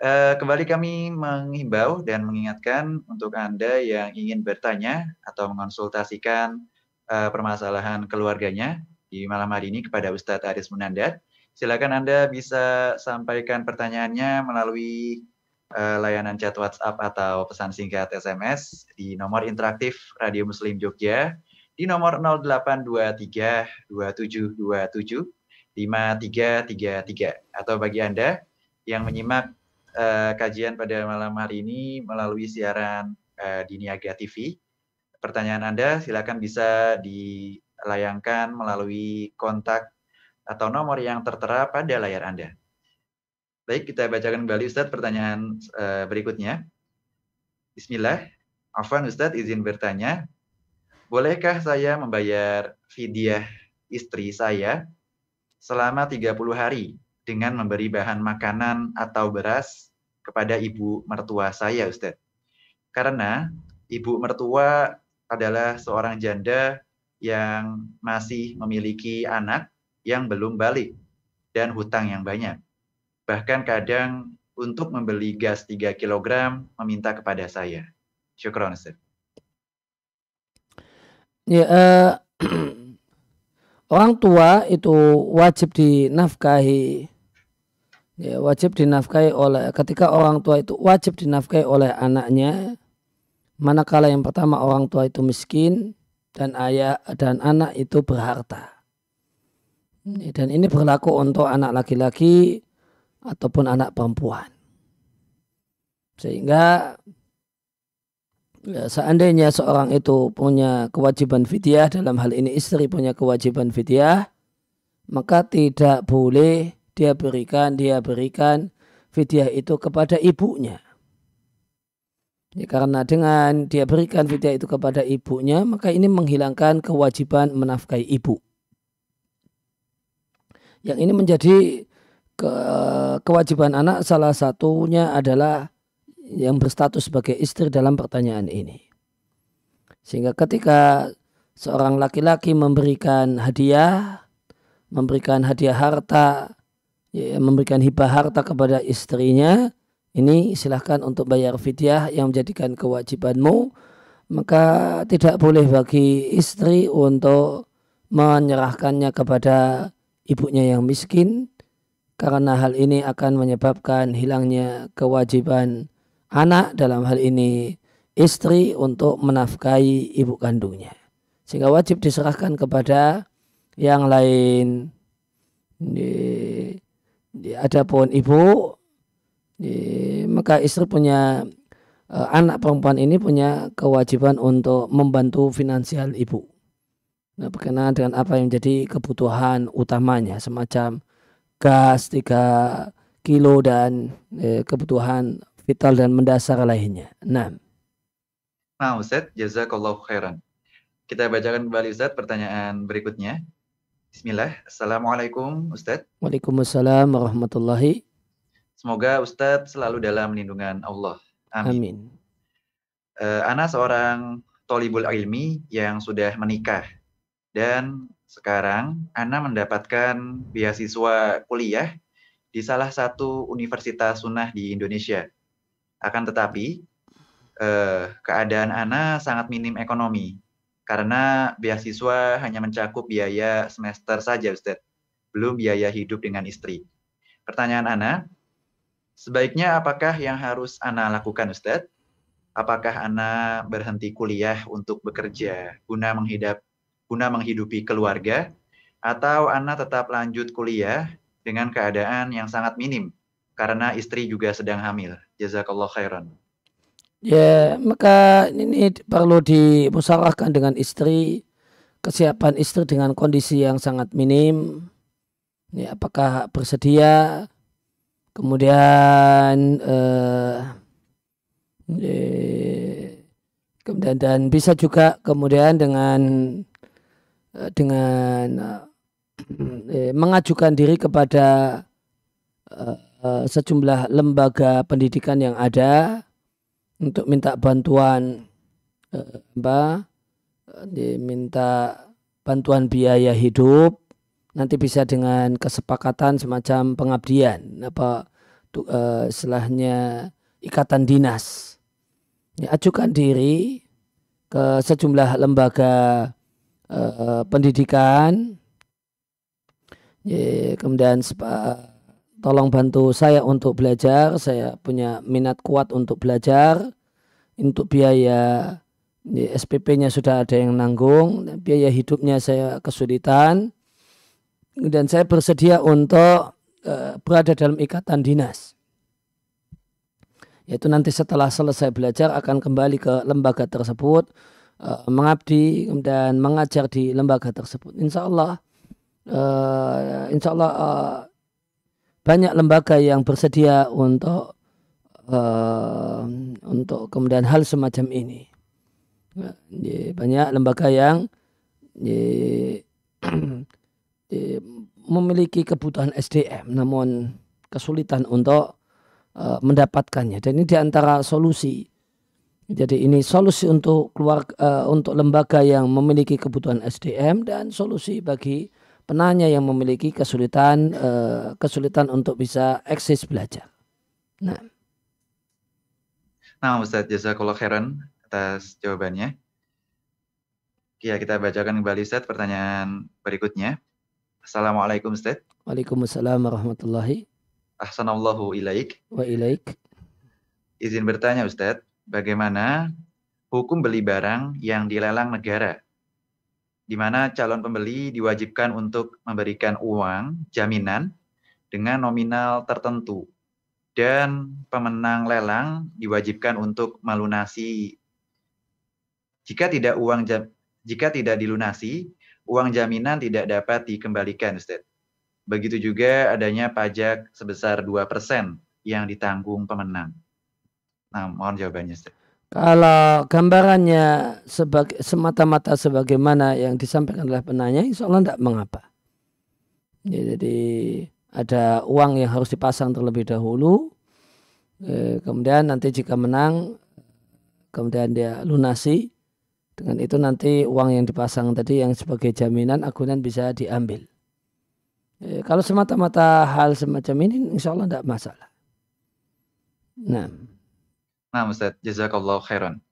Uh, kembali kami menghimbau dan mengingatkan untuk Anda yang ingin bertanya atau mengonsultasikan uh, permasalahan keluarganya di malam hari ini kepada Ustadz Aris Munandar Silakan Anda bisa sampaikan pertanyaannya melalui uh, layanan chat WhatsApp atau pesan singkat SMS di nomor interaktif Radio Muslim Jogja di nomor 0823 2727 5333 atau bagi Anda yang menyimak uh, kajian pada malam hari ini melalui siaran uh, di TV. Pertanyaan Anda silakan bisa dilayangkan melalui kontak atau nomor yang tertera pada layar Anda. Baik, kita bacakan kembali Ustadz pertanyaan uh, berikutnya. Bismillah. Afwan Ustadz izin bertanya, bolehkah saya membayar fidyah istri saya selama 30 hari dengan memberi bahan makanan atau beras kepada ibu mertua saya Ustadz? Karena ibu mertua adalah seorang janda yang masih memiliki anak yang belum balik dan hutang yang banyak. Bahkan kadang untuk membeli gas 3 kg meminta kepada saya. Syukron, Ustaz. Ya, uh, orang tua itu wajib dinafkahi ya, wajib dinafkahi oleh ketika orang tua itu wajib dinafkahi oleh anaknya manakala yang pertama orang tua itu miskin dan ayah dan anak itu berharta. Dan ini berlaku untuk anak laki-laki ataupun anak perempuan. Sehingga ya, seandainya seorang itu punya kewajiban fidyah, dalam hal ini istri punya kewajiban fidyah, maka tidak boleh dia berikan, dia berikan fidyah itu kepada ibunya. Ya, karena dengan dia berikan fidyah itu kepada ibunya, maka ini menghilangkan kewajiban menafkahi ibu. Yang ini menjadi ke, kewajiban anak salah satunya adalah yang berstatus sebagai istri dalam pertanyaan ini. Sehingga ketika seorang laki-laki memberikan hadiah, memberikan hadiah harta, ya, memberikan hibah harta kepada istrinya, ini silahkan untuk bayar fidyah yang menjadikan kewajibanmu, maka tidak boleh bagi istri untuk menyerahkannya kepada ibunya yang miskin karena hal ini akan menyebabkan hilangnya kewajiban anak dalam hal ini istri untuk menafkahi ibu kandungnya. Sehingga wajib diserahkan kepada yang lain. Di, di adapun ibu, di, maka istri punya uh, anak perempuan ini punya kewajiban untuk membantu finansial ibu. Nah, berkenaan dengan apa yang menjadi kebutuhan utamanya semacam gas 3 kilo dan eh, kebutuhan vital dan mendasar lainnya. Nah. Nah, Ustaz, jazakallah khairan. Kita bacakan kembali Ustaz pertanyaan berikutnya. Bismillah. Assalamualaikum Ustaz. Waalaikumsalam warahmatullahi. Semoga Ustaz selalu dalam lindungan Allah. Amin. Amin. Uh, Ana seorang tolibul ilmi yang sudah menikah dan sekarang Ana mendapatkan beasiswa kuliah di salah satu universitas sunnah di Indonesia. Akan tetapi, eh, keadaan Ana sangat minim ekonomi karena beasiswa hanya mencakup biaya semester saja, Ustadz. Belum biaya hidup dengan istri. Pertanyaan Ana, sebaiknya apakah yang harus Ana lakukan, Ustadz? Apakah Ana berhenti kuliah untuk bekerja guna menghidap guna menghidupi keluarga atau Anda tetap lanjut kuliah dengan keadaan yang sangat minim karena istri juga sedang hamil. Jazakallah khairan. Ya, maka ini perlu dimusyawarahkan dengan istri, kesiapan istri dengan kondisi yang sangat minim. Ya, apakah bersedia? Kemudian eh, eh, kemudian dan bisa juga kemudian dengan Eh, dengan eh, mengajukan diri kepada uh, uh, sejumlah lembaga pendidikan yang ada untuk minta bantuan uh, apa diminta bantuan biaya hidup nanti bisa dengan kesepakatan semacam pengabdian apa uh, istilahnya ikatan dinas. Ya, ajukan diri ke sejumlah lembaga uh, pendidikan. Ya, kemudian tolong bantu saya untuk belajar. Saya punya minat kuat untuk belajar. Untuk biaya ya, SPP-nya sudah ada yang nanggung. Biaya hidupnya saya kesulitan. Dan saya bersedia untuk uh, berada dalam ikatan dinas. Yaitu nanti setelah selesai belajar akan kembali ke lembaga tersebut uh, mengabdi dan mengajar di lembaga tersebut. Insya Allah, uh, insya Allah banyak lembaga yang bersedia untuk uh, untuk kemudian hal semacam ini. Banyak lembaga yang memiliki kebutuhan SDM, namun kesulitan untuk uh, mendapatkannya. Dan ini di antara solusi. Jadi ini solusi untuk keluar uh, untuk lembaga yang memiliki kebutuhan SDM dan solusi bagi penanya yang memiliki kesulitan uh, kesulitan untuk bisa eksis belajar. Nah. Nah, Ustaz Jazakallah khairan atas jawabannya. Ya, kita bacakan kembali Ustaz pertanyaan berikutnya. Assalamualaikum Ustaz. Waalaikumsalam warahmatullahi Ahsanallahu ilaik. Wa ilaik. Izin bertanya Ustadz, bagaimana hukum beli barang yang dilelang negara? Di mana calon pembeli diwajibkan untuk memberikan uang jaminan dengan nominal tertentu dan pemenang lelang diwajibkan untuk melunasi jika tidak uang jika tidak dilunasi uang jaminan tidak dapat dikembalikan Ustaz. Begitu juga adanya pajak sebesar 2% yang ditanggung pemenang. Nah, mohon jawabannya. Ustaz. Kalau gambarannya sebagai semata-mata sebagaimana yang disampaikan oleh penanya, insya Allah tidak mengapa. Ya, jadi ada uang yang harus dipasang terlebih dahulu, eh, kemudian nanti jika menang, kemudian dia lunasi, dengan itu nanti uang yang dipasang tadi yang sebagai jaminan agunan bisa diambil. Eh, kalau semata-mata hal semacam ini, insya Allah tidak masalah. Nah. Nah, Ustaz, jazakallah khairan.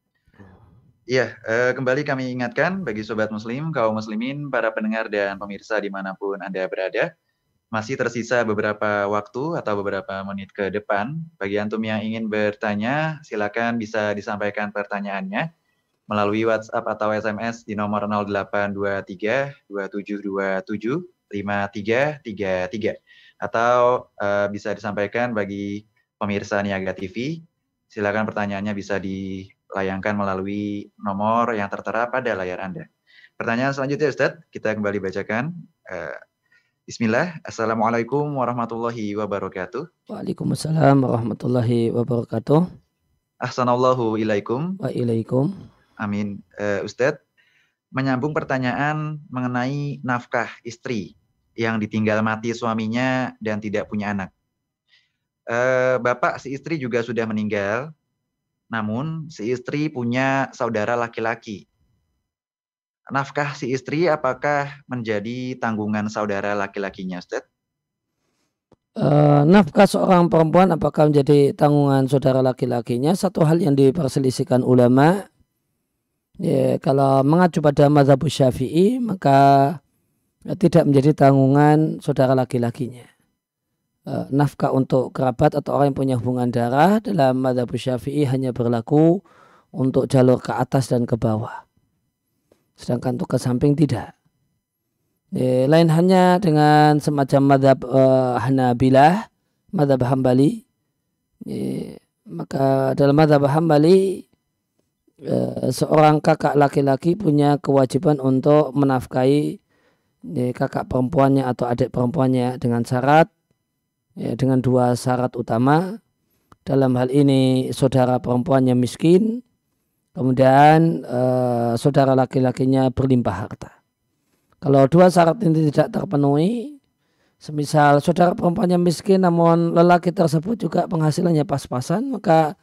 Iya, eh, kembali kami ingatkan bagi sobat muslim, kaum muslimin, para pendengar dan pemirsa di mana pun Anda berada, masih tersisa beberapa waktu atau beberapa menit ke depan. Bagi antum yang ingin bertanya, silakan bisa disampaikan pertanyaannya melalui WhatsApp atau SMS di nomor 0823 2727 5333 atau uh, bisa disampaikan bagi pemirsa Niaga TV. Silakan pertanyaannya bisa dilayangkan melalui nomor yang tertera pada layar Anda. Pertanyaan selanjutnya Ustaz, kita kembali bacakan. Uh, Bismillah, Assalamualaikum warahmatullahi wabarakatuh. Waalaikumsalam warahmatullahi wabarakatuh. Ahsanallahu ilaikum. Wa ilaikum. Amin. Uh, Ustadz, menyambung pertanyaan mengenai nafkah istri yang ditinggal mati suaminya dan tidak punya anak. E, bapak si istri juga sudah meninggal, namun si istri punya saudara laki-laki. Nafkah si istri apakah menjadi tanggungan saudara laki-lakinya, Ustaz? Uh, nafkah seorang perempuan apakah menjadi tanggungan saudara laki-lakinya? Satu hal yang diperselisihkan ulama Ya, kalau mengacu pada mazhab syafi'i maka tidak menjadi tanggungan saudara laki-lakinya. E, nafkah untuk kerabat atau orang yang punya hubungan darah dalam mazhab syafi'i hanya berlaku untuk jalur ke atas dan ke bawah. Sedangkan untuk ke samping tidak. Ya, lain hanya dengan semacam madhab e, Hanabilah, madhab Hambali. Ya, maka dalam madhab Hambali Eh, seorang kakak laki-laki punya kewajiban untuk menafkahi ya, kakak perempuannya atau adik perempuannya dengan syarat ya, dengan dua syarat utama. Dalam hal ini saudara perempuannya miskin. Kemudian eh, saudara laki-lakinya berlimpah harta. Kalau dua syarat ini tidak terpenuhi, semisal saudara perempuannya miskin namun lelaki tersebut juga penghasilannya pas-pasan, maka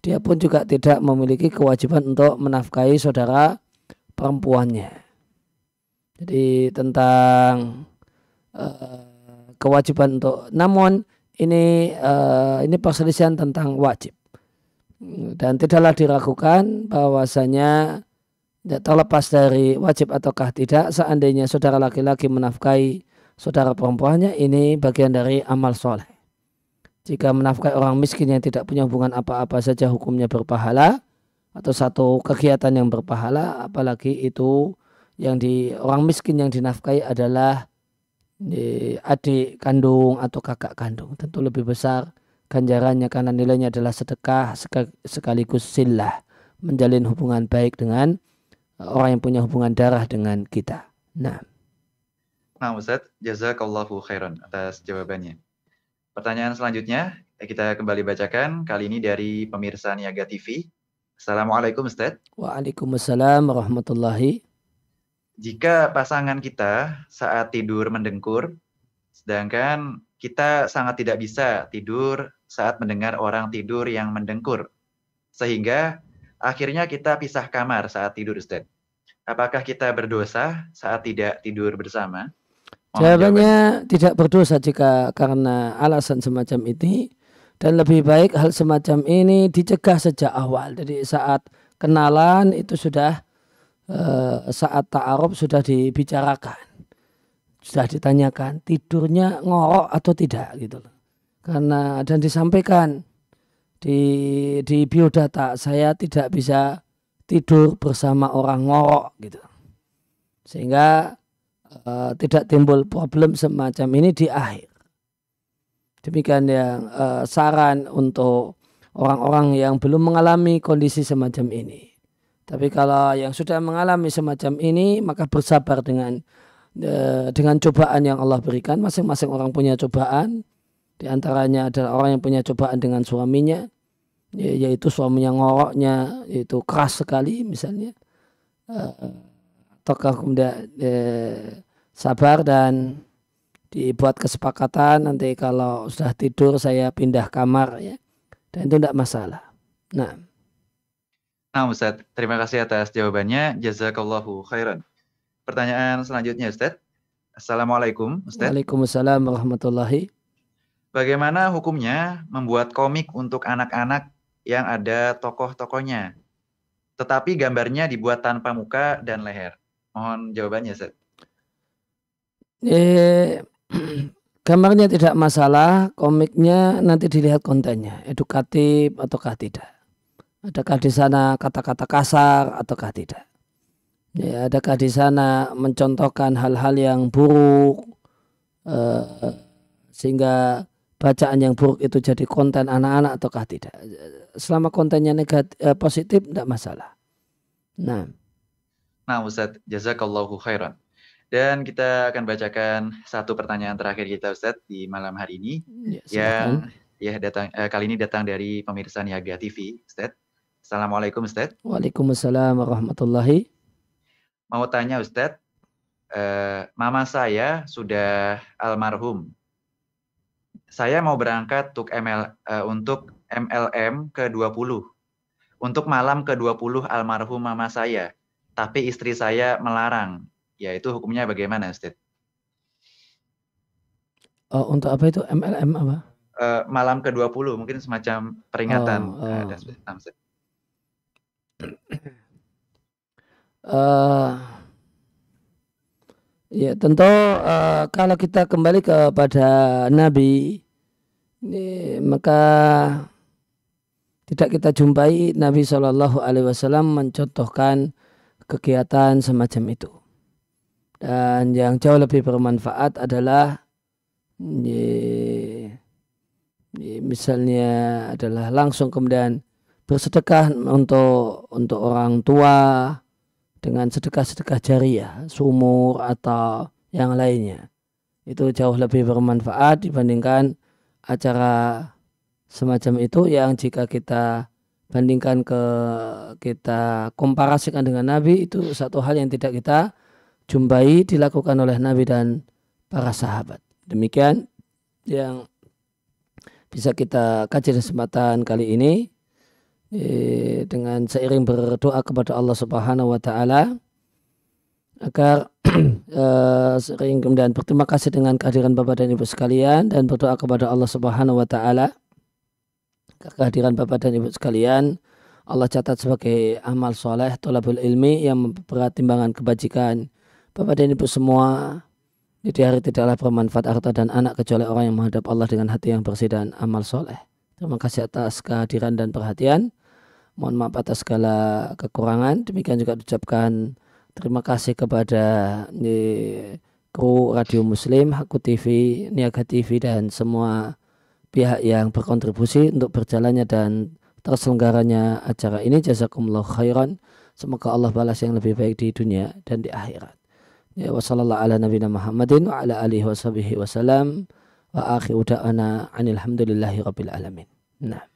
dia pun juga tidak memiliki kewajiban untuk menafkahi saudara perempuannya. Jadi tentang uh, kewajiban untuk, namun ini uh, ini perselisihan tentang wajib dan tidaklah diragukan bahwasanya ya, terlepas dari wajib ataukah tidak seandainya saudara laki-laki menafkahi saudara perempuannya ini bagian dari amal soleh. Jika menafkahi orang miskin yang tidak punya hubungan apa-apa saja hukumnya berpahala atau satu kegiatan yang berpahala apalagi itu yang di orang miskin yang dinafkahi adalah adik kandung atau kakak kandung tentu lebih besar ganjarannya karena nilainya adalah sedekah sekaligus silah menjalin hubungan baik dengan eh, orang yang punya hubungan darah dengan kita. Nah. Nah Ustaz, jazakallahu khairan atas jawabannya. Pertanyaan selanjutnya kita kembali bacakan kali ini dari pemirsa Niaga TV. Assalamualaikum Ustaz. Waalaikumsalam warahmatullahi jika pasangan kita saat tidur mendengkur, sedangkan kita sangat tidak bisa tidur saat mendengar orang tidur yang mendengkur, sehingga akhirnya kita pisah kamar saat tidur, Ustaz. Apakah kita berdosa saat tidak tidur bersama? Jawabannya jawaban. tidak berdosa jika karena alasan semacam ini dan lebih baik hal semacam ini dicegah sejak awal. Jadi saat kenalan itu sudah saat ta'aruf sudah dibicarakan. Sudah ditanyakan tidurnya ngorok atau tidak gitu loh. Karena dan disampaikan di di biodata saya tidak bisa tidur bersama orang ngorok gitu. Sehingga uh, tidak timbul problem semacam ini di akhir. Demikian yang uh, saran untuk orang-orang yang belum mengalami kondisi semacam ini. Tapi kalau yang sudah mengalami semacam ini maka bersabar dengan e, dengan cobaan yang Allah berikan. Masing-masing orang punya cobaan. Di antaranya adalah orang yang punya cobaan dengan suaminya, yaitu suaminya ngoroknya, yaitu keras sekali misalnya. E, ataukah kemudian e, sabar dan dibuat kesepakatan nanti kalau sudah tidur saya pindah kamar ya. Dan itu tidak masalah. Nah. Nah Ustaz, terima kasih atas jawabannya. Jazakallahu khairan. Pertanyaan selanjutnya Ustaz. Assalamualaikum Ustaz. Waalaikumsalam warahmatullahi. Bagaimana hukumnya membuat komik untuk anak-anak yang ada tokoh-tokohnya, tetapi gambarnya dibuat tanpa muka dan leher? Mohon jawabannya Ustaz. Eh, gambarnya tidak masalah, komiknya nanti dilihat kontennya, edukatif ataukah tidak. Adakah di sana kata-kata kasar ataukah tidak? Ya, adakah di sana mencontohkan hal-hal yang buruk uh, sehingga bacaan yang buruk itu jadi konten anak-anak ataukah tidak? Selama kontennya negatif uh, positif tidak masalah. Nah. Nah, Ustaz, jazakallahu khairan. Dan kita akan bacakan satu pertanyaan terakhir kita Ustaz di malam hari ini ya, yang ya datang eh, kali ini datang dari pemirsa Niaga TV, Ustaz. Assalamualaikum Ustaz. Waalaikumsalam warahmatullahi. Mau tanya Ustaz, eh, mama saya sudah almarhum. Saya mau berangkat untuk ML eh, untuk MLM ke-20. Untuk malam ke-20 almarhum mama saya. Tapi istri saya melarang. Ya itu hukumnya bagaimana Ustaz? Oh, untuk apa itu MLM apa? Uh, malam ke-20 mungkin semacam peringatan. Oh, oh. Uh, uh, ya tentu uh, kalau kita kembali kepada Nabi ini, maka tidak kita jumpai Nabi Shallallahu Alaihi Wasallam mencontohkan kegiatan semacam itu. Dan yang jauh lebih bermanfaat adalah ya, ya, misalnya adalah langsung kemudian bersedekah untuk untuk orang tua dengan sedekah-sedekah jariah, sumur atau yang lainnya. Itu jauh lebih bermanfaat dibandingkan acara semacam itu yang jika kita bandingkan ke kita komparasikan dengan Nabi itu satu hal yang tidak kita jumpai dilakukan oleh Nabi dan para sahabat. Demikian yang bisa kita kaji kesempatan kali ini eh, dengan seiring berdoa kepada Allah Subhanahu wa taala agar eh, sering kemudian berterima kasih dengan kehadiran Bapak dan Ibu sekalian dan berdoa kepada Allah Subhanahu wa taala kehadiran Bapak dan Ibu sekalian Allah catat sebagai amal soleh tolabul ilmi yang memberat timbangan kebajikan Bapak dan Ibu semua di hari tidaklah bermanfaat harta dan anak kecuali orang yang menghadap Allah dengan hati yang bersih dan amal soleh. Terima kasih atas kehadiran dan perhatian. Mohon maaf atas segala kekurangan. Demikian juga diucapkan terima kasih kepada kru Radio Muslim, Haku TV, Niaga TV dan semua pihak yang berkontribusi untuk berjalannya dan terselenggaranya acara ini. Jazakumullah khairan. Semoga Allah balas yang lebih baik di dunia dan di akhirat. Ya wa sallallahu ala nabiyina Muhammadin wa ala alihi wa sahbihi wa da'ana anil rabbil alamin. Nah.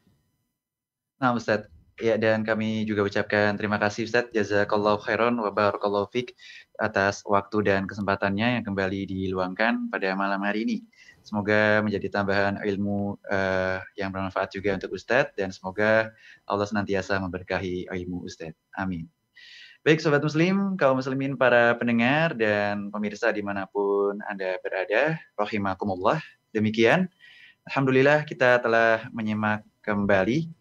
Nah Ustaz, ya dan kami juga ucapkan terima kasih Ustaz jazakallahu khairan wa barakallahu fik atas waktu dan kesempatannya yang kembali diluangkan pada malam hari ini. Semoga menjadi tambahan ilmu uh, yang bermanfaat juga untuk Ustadz dan semoga Allah senantiasa memberkahi ilmu Ustadz. Amin. Baik Sobat Muslim, kaum muslimin para pendengar dan pemirsa di mana pun Anda berada, Rohimakumullah. Demikian, Alhamdulillah kita telah menyimak kembali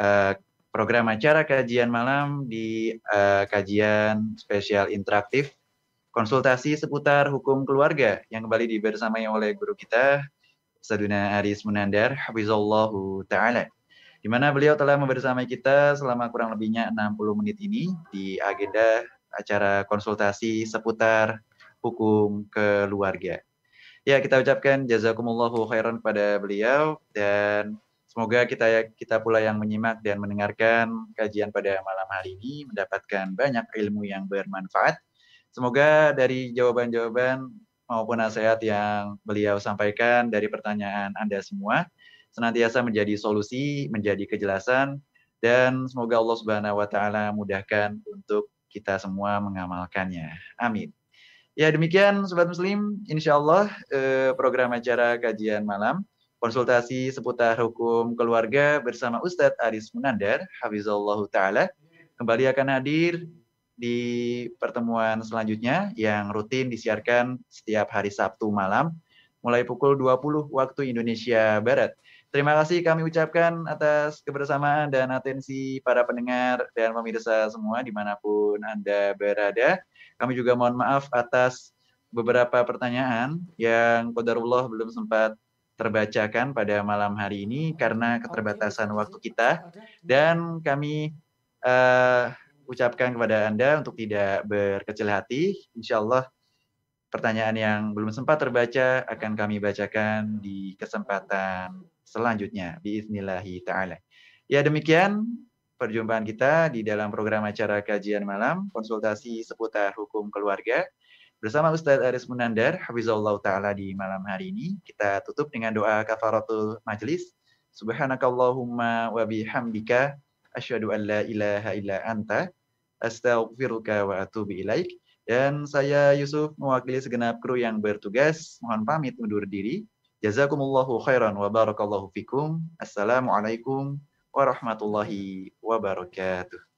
uh, program acara kajian malam di uh, kajian spesial interaktif konsultasi seputar hukum keluarga yang kembali dibersamai oleh guru kita, Saduna Aris Munandar, Hafizallahu Ta'ala di mana beliau telah membersamai kita selama kurang lebihnya 60 menit ini di agenda acara konsultasi seputar hukum keluarga. Ya, kita ucapkan jazakumullahu khairan kepada beliau dan semoga kita kita pula yang menyimak dan mendengarkan kajian pada malam hari ini mendapatkan banyak ilmu yang bermanfaat. Semoga dari jawaban-jawaban maupun nasihat yang beliau sampaikan dari pertanyaan Anda semua senantiasa menjadi solusi, menjadi kejelasan, dan semoga Allah Subhanahu wa taala mudahkan untuk kita semua mengamalkannya. Amin. Ya demikian sobat muslim, insya Allah eh, program acara kajian malam konsultasi seputar hukum keluarga bersama Ustadz Aris Munandar, Hafizullah Ta'ala, kembali akan hadir di pertemuan selanjutnya yang rutin disiarkan setiap hari Sabtu malam mulai pukul 20 waktu Indonesia Barat. Terima kasih kami ucapkan atas kebersamaan dan atensi para pendengar dan pemirsa semua di mana pun Anda berada. Kami juga mohon maaf atas beberapa pertanyaan yang Qadarullah belum sempat terbacakan pada malam hari ini karena keterbatasan waktu kita dan kami uh, ucapkan kepada Anda untuk tidak berkecil hati. Insya Allah pertanyaan yang belum sempat terbaca akan kami bacakan di kesempatan selanjutnya biiznillahi taala. Ya demikian perjumpaan kita di dalam program acara kajian malam konsultasi seputar hukum keluarga bersama Ustadz Aris Munandar Hafizullah taala di malam hari ini. Kita tutup dengan doa kafaratul majlis. Subhanakallahumma wa bihamdika asyhadu an la ilaha illa anta astaghfiruka wa atubu ilaik. Dan saya Yusuf mewakili segenap kru yang bertugas mohon pamit undur diri. Jazakumullahu khairan wa barakallahu fikum. Assalamualaikum warahmatullahi wabarakatuh.